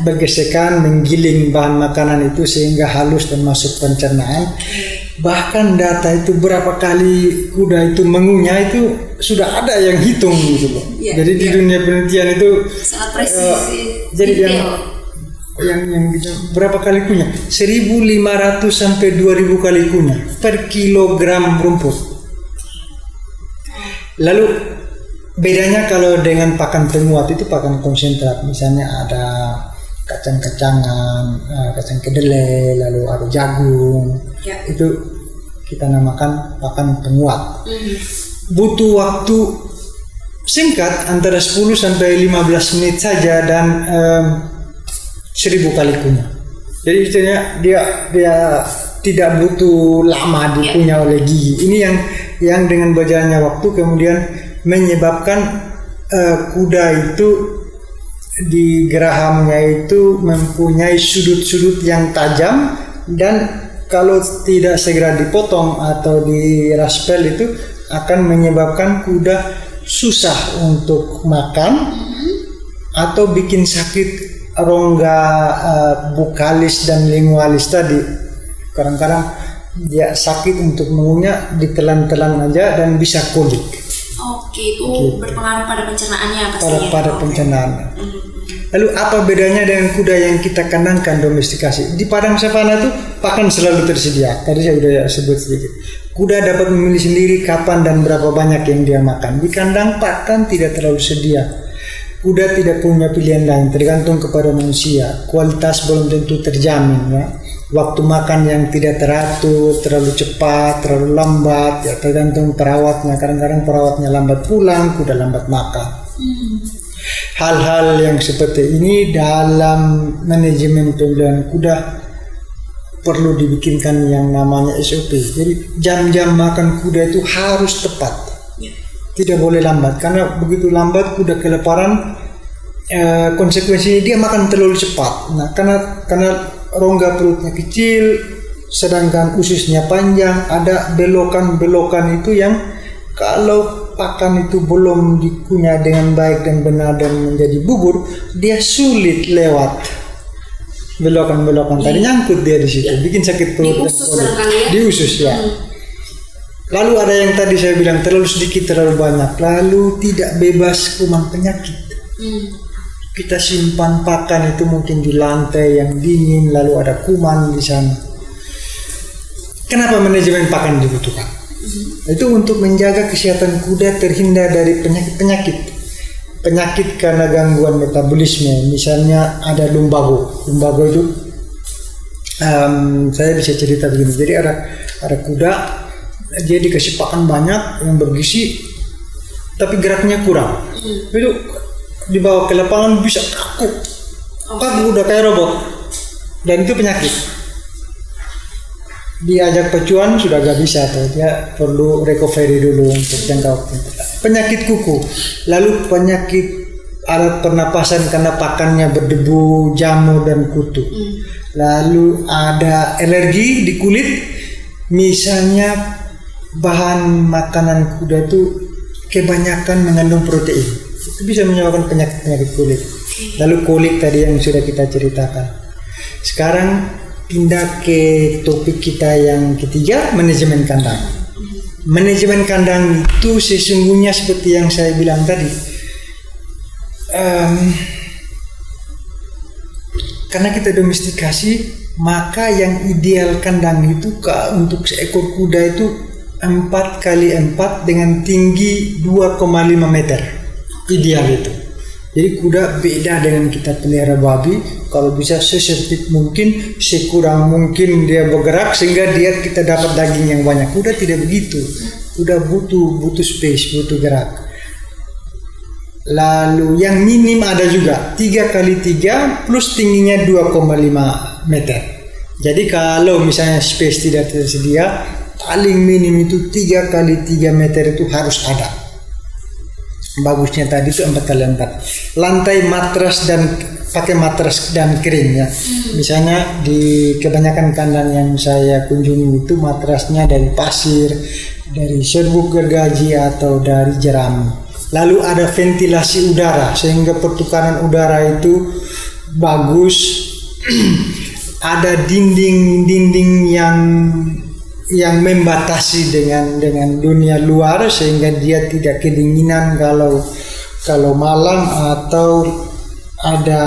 Bergesekan. Menggiling bahan makanan itu sehingga halus dan masuk pencernaan bahkan data itu berapa kali kuda itu mengunyah itu sudah ada yang hitung gitu loh Iya, jadi di iya. dunia penelitian itu Sangat presisi. jadi yang detail. yang yang gitu, berapa kali kunyah 1500 sampai 2000 kali kunyah per kilogram rumput lalu bedanya kalau dengan pakan penguat itu pakan konsentrat misalnya ada kacang-kacangan eh, kacang kedelai lalu ada jagung Ya. itu kita namakan pakan penguat Mhm. butuh waktu singkat antara 10 sampai 15 menit saja dan em, seribu kali kunyah. Jadi istilahnya dia dia tidak butuh lama dikunyah oleh gigi. Ini yang yang dengan berjalannya waktu kemudian menyebabkan eh, kuda itu di gerahamnya itu mempunyai sudut-sudut yang tajam dan kalau tidak segera dipotong atau diraspel itu akan menyebabkan kuda susah untuk makan atau bikin sakit rongga eh, bukalis dan lingualis tadi. Kadang-kadang dia sakit untuk mengunyah ditelan-telan aja dan bisa kolik Oke, itu berpengaruh pada pencernaannya pada pastinya. pada Oke. pencernaan. Mhm. Lalu apa bedanya dengan kuda yang kita kandangkan domestikasi? Di padang savana itu pakan selalu tersedia. Tadi saya sudah sebut sedikit. Kuda dapat memilih sendiri kapan dan berapa banyak yang dia makan. Di kandang pakan tidak terlalu sedia. Kuda tidak punya pilihan lain, tergantung kepada manusia. Kualitas belum tentu terjamin ya. Waktu makan yang tidak teratur, terlalu cepat, terlalu lambat, ya tergantung perawatnya. Kadang-kadang perawatnya lambat pulang, kuda lambat makan hal-hal yang seperti ini dalam manajemen pembelian kuda perlu dibikinkan yang namanya SOP. Jadi jam-jam makan kuda itu harus tepat. Ya. Tidak boleh lambat karena begitu lambat kuda kelaparan eh, konsekuensinya dia makan terlalu cepat. Nah, karena karena rongga perutnya kecil sedangkan ususnya panjang, ada belokan-belokan itu yang kalau pakan itu belum dikunyah dengan baik dan benar dan menjadi bubur, dia sulit lewat belokan-belokan tadi nyangkut dia di situ, bikin sakit perut. dan usus barangkali ya? Di usus ya. Lalu ada yang tadi saya bilang terlalu sedikit terlalu banyak, lalu tidak bebas kuman penyakit. Hmm. Kita simpan pakan itu mungkin di lantai yang dingin, lalu ada kuman di sana. Kenapa manajemen pakan dibutuhkan? Itu untuk menjaga kesehatan kuda terhindar dari penyakit-penyakit. penyakit karena gangguan metabolisme. Misalnya ada lumbago. Lumbago itu em, saya bisa cerita begini. Jadi ada ada kuda dia dikasih pakan banyak yang bergizi tapi geraknya kurang. Itu dibawa ke lapangan bisa kaku. Kaku udah kayak robot. Dan itu penyakit. Diajak pecuan sudah gak bisa tuh. Dia perlu recovery dulu untuk jangka waktu. Penyakit kuku. Lalu penyakit alat pernapasan karena pakannya berdebu jamur dan kutu. Lalu ada alergi di kulit. Misalnya bahan makanan kuda itu kebanyakan mengandung protein itu bisa menyebabkan penyakit penyakit kulit lalu kolik tadi yang sudah kita ceritakan sekarang pindah ke topik kita yang ketiga, manajemen kandang. Manajemen kandang itu sesungguhnya seperti yang saya bilang tadi. Em, karena kita domestikasi, maka yang ideal kandang itu untuk seekor kuda itu 4 kali 4 dengan tinggi 2,5 meter. Ideal itu. Jadi kuda beda dengan kita pelihara babi. Kalau bisa sesempit mungkin, sekurang mungkin dia bergerak sehingga dia kita dapat daging yang banyak. Kuda tidak begitu. Kuda butuh butuh space, butuh gerak. Lalu yang minim ada juga 3 kali 3 plus tingginya 2,5 meter. Jadi kalau misalnya space tidak tersedia, paling minim itu 3 kali 3 meter itu harus ada bagusnya tadi itu empat kali empat lantai matras dan pakai matras dan kering ya. Misalnya di kebanyakan kandang yang saya kunjungi itu matrasnya dari pasir dari serbuk gergaji atau dari jerami lalu ada ventilasi udara sehingga pertukaran udara itu bagus. Ada dinding-dinding yang yang membatasi dengan dengan dunia luar sehingga dia tidak kedinginan kalau kalau malam atau ada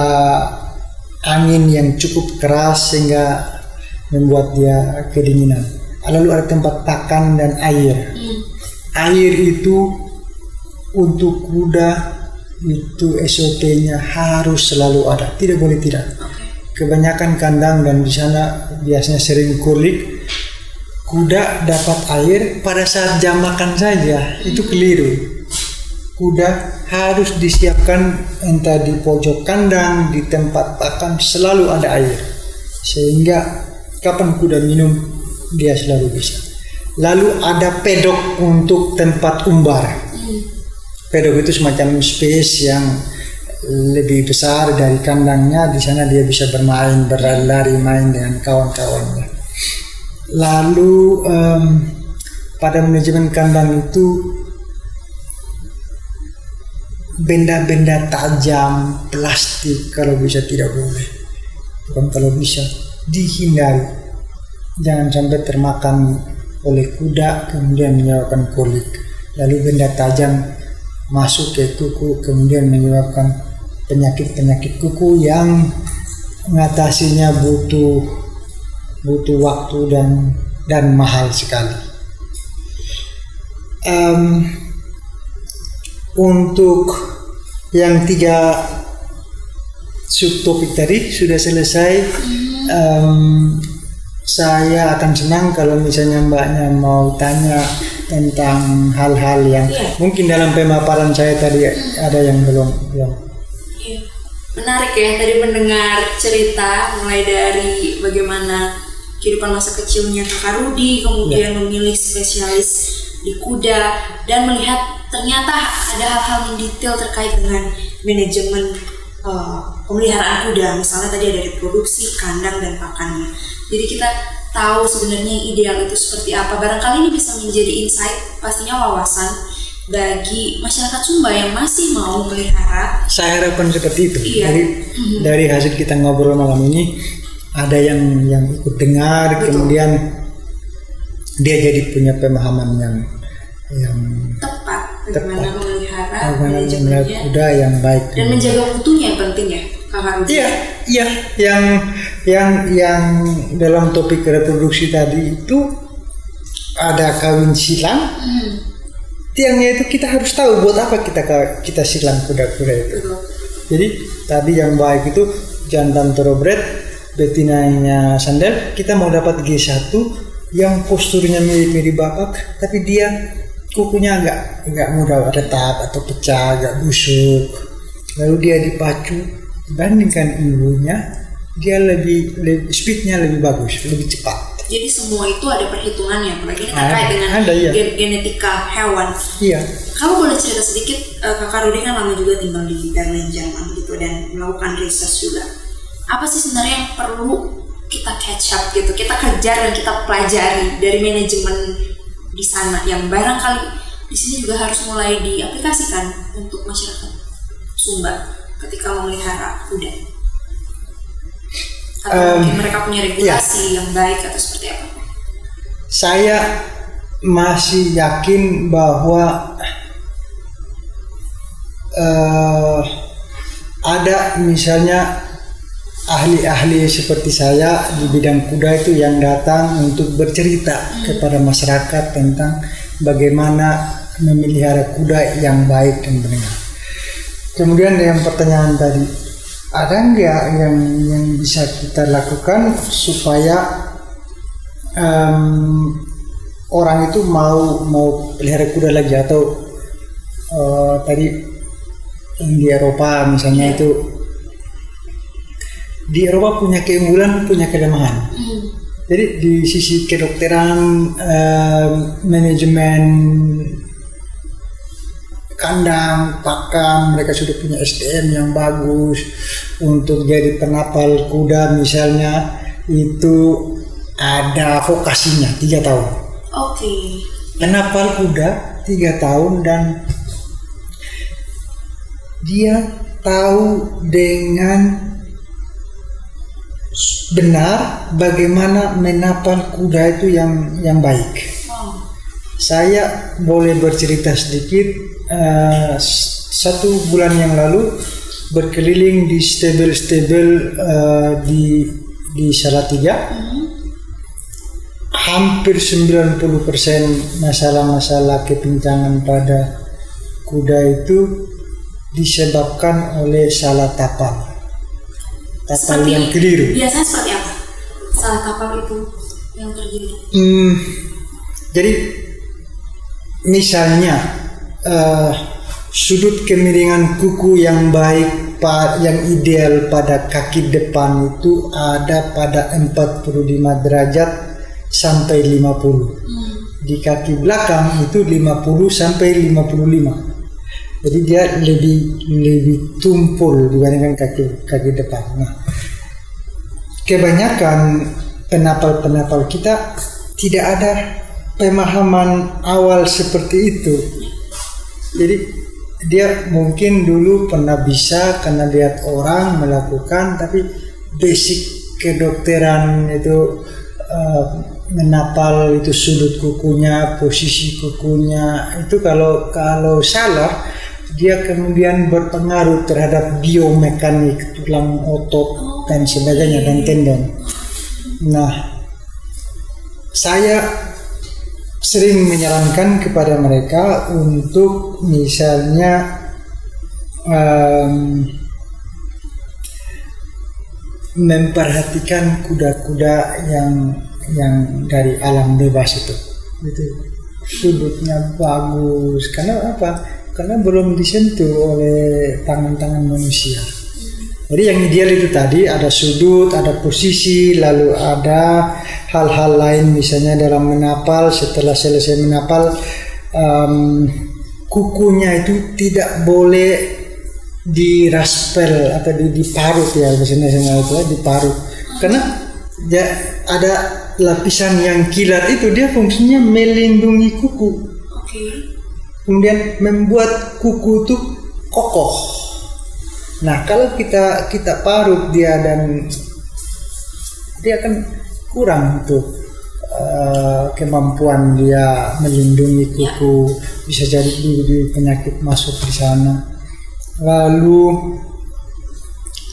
angin yang cukup keras sehingga membuat dia kedinginan. Lalu ada tempat pakan dan air. Air itu untuk kuda itu SOP-nya harus selalu ada, tidak boleh tidak. Kebanyakan kandang dan di sana biasanya sering kulik kuda dapat air pada saat jam makan saja itu keliru. Kuda harus disiapkan entah di pojok kandang di tempat pakan selalu ada air. Sehingga kapan kuda minum dia selalu bisa. Lalu ada pedok untuk tempat umbar. Pedok itu semacam space yang lebih besar dari kandangnya. Di sana dia bisa bermain berlari main dengan kawan-kawannya Lalu em, pada manajemen kandang itu benda-benda tajam, plastik kalau bisa tidak boleh. Bukan kalau bisa dihindari. Jangan sampai termakan oleh kuda kemudian menyebabkan kolik. Lalu benda tajam masuk ke kuku kemudian menyebabkan penyakit-penyakit kuku yang mengatasinya butuh butuh waktu dan dan mahal sekali. Em, untuk yang tiga subtopik tadi sudah selesai. Em, saya akan senang kalau misalnya mbaknya mau tanya tentang hal-hal yang Iya. mungkin dalam pemaparan saya tadi ada yang belum belum. Iya. Menarik ya tadi mendengar cerita mulai dari bagaimana kehidupan masa kecilnya Kakak Rudi, kemudian memilih spesialis di kuda dan melihat ternyata ada hal-hal yang detail terkait dengan manajemen eh, pemeliharaan kuda. Misalnya tadi ada reproduksi, kandang dan pakannya. Jadi kita tahu sebenarnya yang ideal itu seperti apa. Barangkali ini bisa menjadi insight, pastinya wawasan bagi masyarakat Sumba yang masih mau melihara Saya harapkan seperti itu. Iya. Dari dari hasil kita ngobrol malam ini ada yang yang ikut dengar, Betul. kemudian dia jadi punya pemahaman yang yang tepat bagaimana Tepat. memelihara bagaimana kuda yang baik. dan menjaga mutunya yang penting ya. Iya, iya, yang yang yang dalam topik reproduksi tadi itu ada kawin silang, Hmm, tiangnya itu kita harus tahu buat apa kita kita silang kuda-kuda itu. Betul. Jadi tadi yang baik itu jantan thoroughbred, betinanya sandal, kita mau dapat G1 yang posturnya mirip-mirip bapak, tapi dia kukunya agak nggak mudah retak atau pecah, agak busuk. Lalu dia dipacu, dibandingkan ibunya, dia lebih, lebih speednya lebih bagus, lebih cepat. Jadi semua itu ada perhitungannya, apalagi ini terkait dengan ada, iya. gen- genetika hewan. Iya. Kamu boleh cerita sedikit, eh, kakak Rudi kan lama juga tinggal di Berlin, Jerman gitu dan melakukan research juga. Apa sih sebenarnya yang perlu kita catch up gitu, kita kejar dan kita pelajari dari manajemen di sana yang barangkali di sini juga harus mulai diaplikasikan untuk masyarakat Sumba ketika memelihara kuda. Atau Em, mungkin mereka punya regulasi yang baik atau seperti apa? Saya masih yakin bahwa eh, ada misalnya ahli-ahli seperti saya di bidang kuda itu yang datang untuk bercerita kepada masyarakat tentang bagaimana memelihara kuda yang baik dan benar. Kemudian yang pertanyaan tadi, ada nggak yang yang bisa kita lakukan supaya em, orang itu mau mau pelihara kuda lagi atau eh, tadi yang di Eropa misalnya itu di Eropa punya keunggulan punya kelemahan. Jadi di sisi kedokteran em, manajemen kandang, pakan, mereka sudah punya SDM yang bagus untuk jadi penapal kuda misalnya itu ada vokasinya tiga tahun. Oke. Penapal kuda tiga tahun dan dia tahu dengan benar bagaimana menapal kuda itu yang yang baik. Saya boleh bercerita sedikit. s- satu bulan yang lalu berkeliling di stable-stable eh, di di Salatiga. Hampir 90% masalah-masalah kepincangan pada kuda itu disebabkan oleh salah tapal. Tapal yang keliru. Biasanya seperti apa? Salah kapal itu yang terjadi. Hmm, jadi misalnya eh, sudut kemiringan kuku yang baik yang ideal pada kaki depan itu ada pada 45 derajat sampai 50. Di kaki belakang itu 50 sampai 55. Jadi dia lebih lebih tumpul dibandingkan kaki kaki depan. Nah, kebanyakan penapal-penapal kita tidak ada pemahaman awal seperti itu. Jadi dia mungkin dulu pernah bisa karena lihat orang melakukan, tapi basic kedokteran itu eh, menapal itu sudut kukunya, posisi kukunya itu kalau kalau salah dia kemudian berpengaruh terhadap biomekanik tulang otot dan sebagainya dan tendon. Nah, saya sering menyarankan kepada mereka untuk misalnya em, memperhatikan kuda-kuda yang yang dari alam bebas itu. Itu sudutnya bagus karena apa karena belum disentuh oleh tangan-tangan manusia. Jadi yang ideal itu tadi ada sudut, ada posisi, lalu ada hal-hal lain misalnya dalam menapal setelah selesai menapal em, kukunya itu tidak boleh diraspel atau di, diparut ya bahasa Indonesia itu ya, diparut. Karena ya ada lapisan yang kilat itu dia fungsinya melindungi kuku. Kemudian membuat kuku itu kokoh. Nah, kalau kita kita parut dia dan dia akan kurang tuh eh, kemampuan dia melindungi kuku, bisa jadi di penyakit masuk di sana. Lalu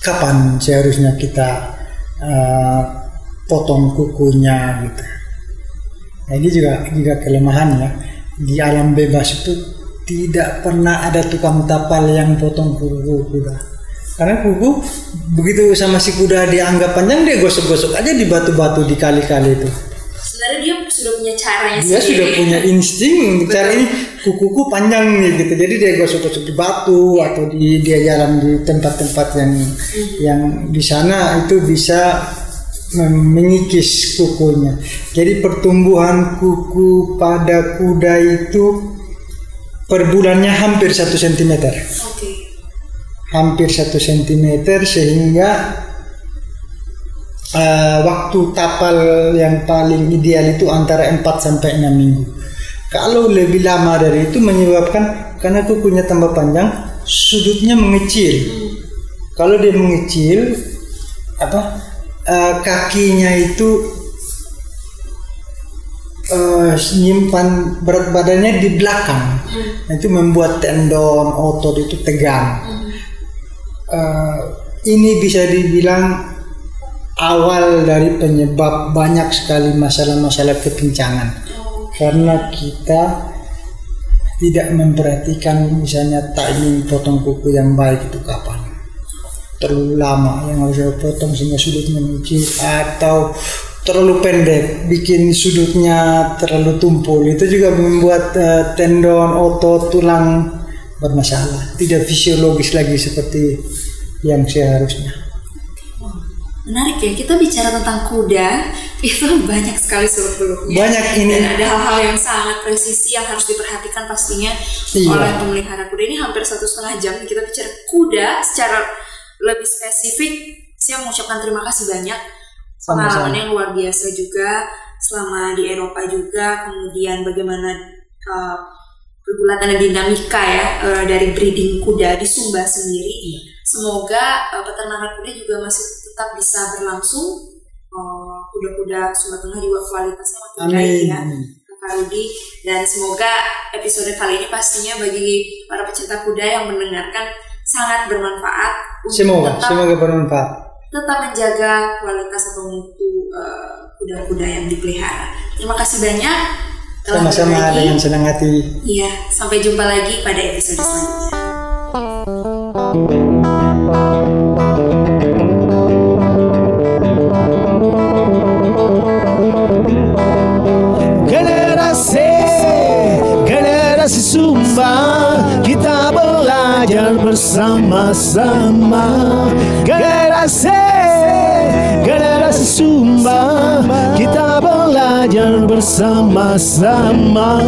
kapan seharusnya kita eh, potong kukunya gitu. Nah, ini juga juga kelemahan ya. Di alam bebas itu tidak pernah ada tukang tapal yang potong kuku kuda. Karena kuku begitu sama si kuda dianggap panjang dia gosok-gosok aja di batu-batu di kali-kali itu. Sebenarnya dia sudah punya caranya Dia sendiri. sudah punya insting cara ini kukuku panjang nih gitu. Jadi dia gosok-gosok di batu atau di dia jalan di tempat-tempat yang yang di sana itu bisa mengikis kukunya. Jadi pertumbuhan kuku pada kuda itu per bulannya hampir satu sentimeter, Oke. hampir satu sentimeter sehingga eh, waktu tapal yang paling ideal itu antara 4 sampai 6 minggu. Kalau lebih lama dari itu menyebabkan karena kukunya tambah panjang, sudutnya mengecil. Kalau dia mengecil, apa eh, kakinya itu eh, nyimpan berat badannya di belakang. Nah, itu membuat tendon otot itu tegang. Eh, ini bisa dibilang awal dari penyebab banyak sekali masalah-masalah kepincangan karena kita tidak memperhatikan misalnya timing potong kuku yang baik itu kapan terlalu lama yang harus saya potong sehingga sudutnya mengecil atau terlalu pendek bikin sudutnya terlalu tumpul itu juga membuat eh, tendon otot tulang bermasalah tidak fisiologis lagi seperti yang seharusnya Menarik ya, kita bicara tentang kuda itu banyak sekali seluk beluknya. Banyak ini. Dan ada hal-hal yang sangat presisi yang harus diperhatikan pastinya Iya. oleh pemelihara kuda ini hampir satu setengah jam kita bicara kuda secara lebih spesifik. Saya mengucapkan terima kasih banyak pengalaman yang luar biasa juga selama di Eropa juga. Kemudian bagaimana uh, pergulatan dan dinamika ya uh, dari breeding kuda di Sumba sendiri. Semoga uh, peternakan kuda juga masih tetap bisa berlangsung. Uh, kuda-kuda Sumba Tengah juga kualitasnya makin baik ya. Kak Rudi dan semoga episode kali ini pastinya bagi para pecinta kuda yang mendengarkan sangat bermanfaat untuk semoga tetap semoga bermanfaat tetap menjaga kualitas atau mutu uh, kuda-kuda yang dipelihara. Terima kasih banyak sama-sama dengan senang hati Iya, sampai jumpa lagi pada episode selanjutnya. Bersama-sama. Generasi, generasi Sumba. Kita belajar bersama-sama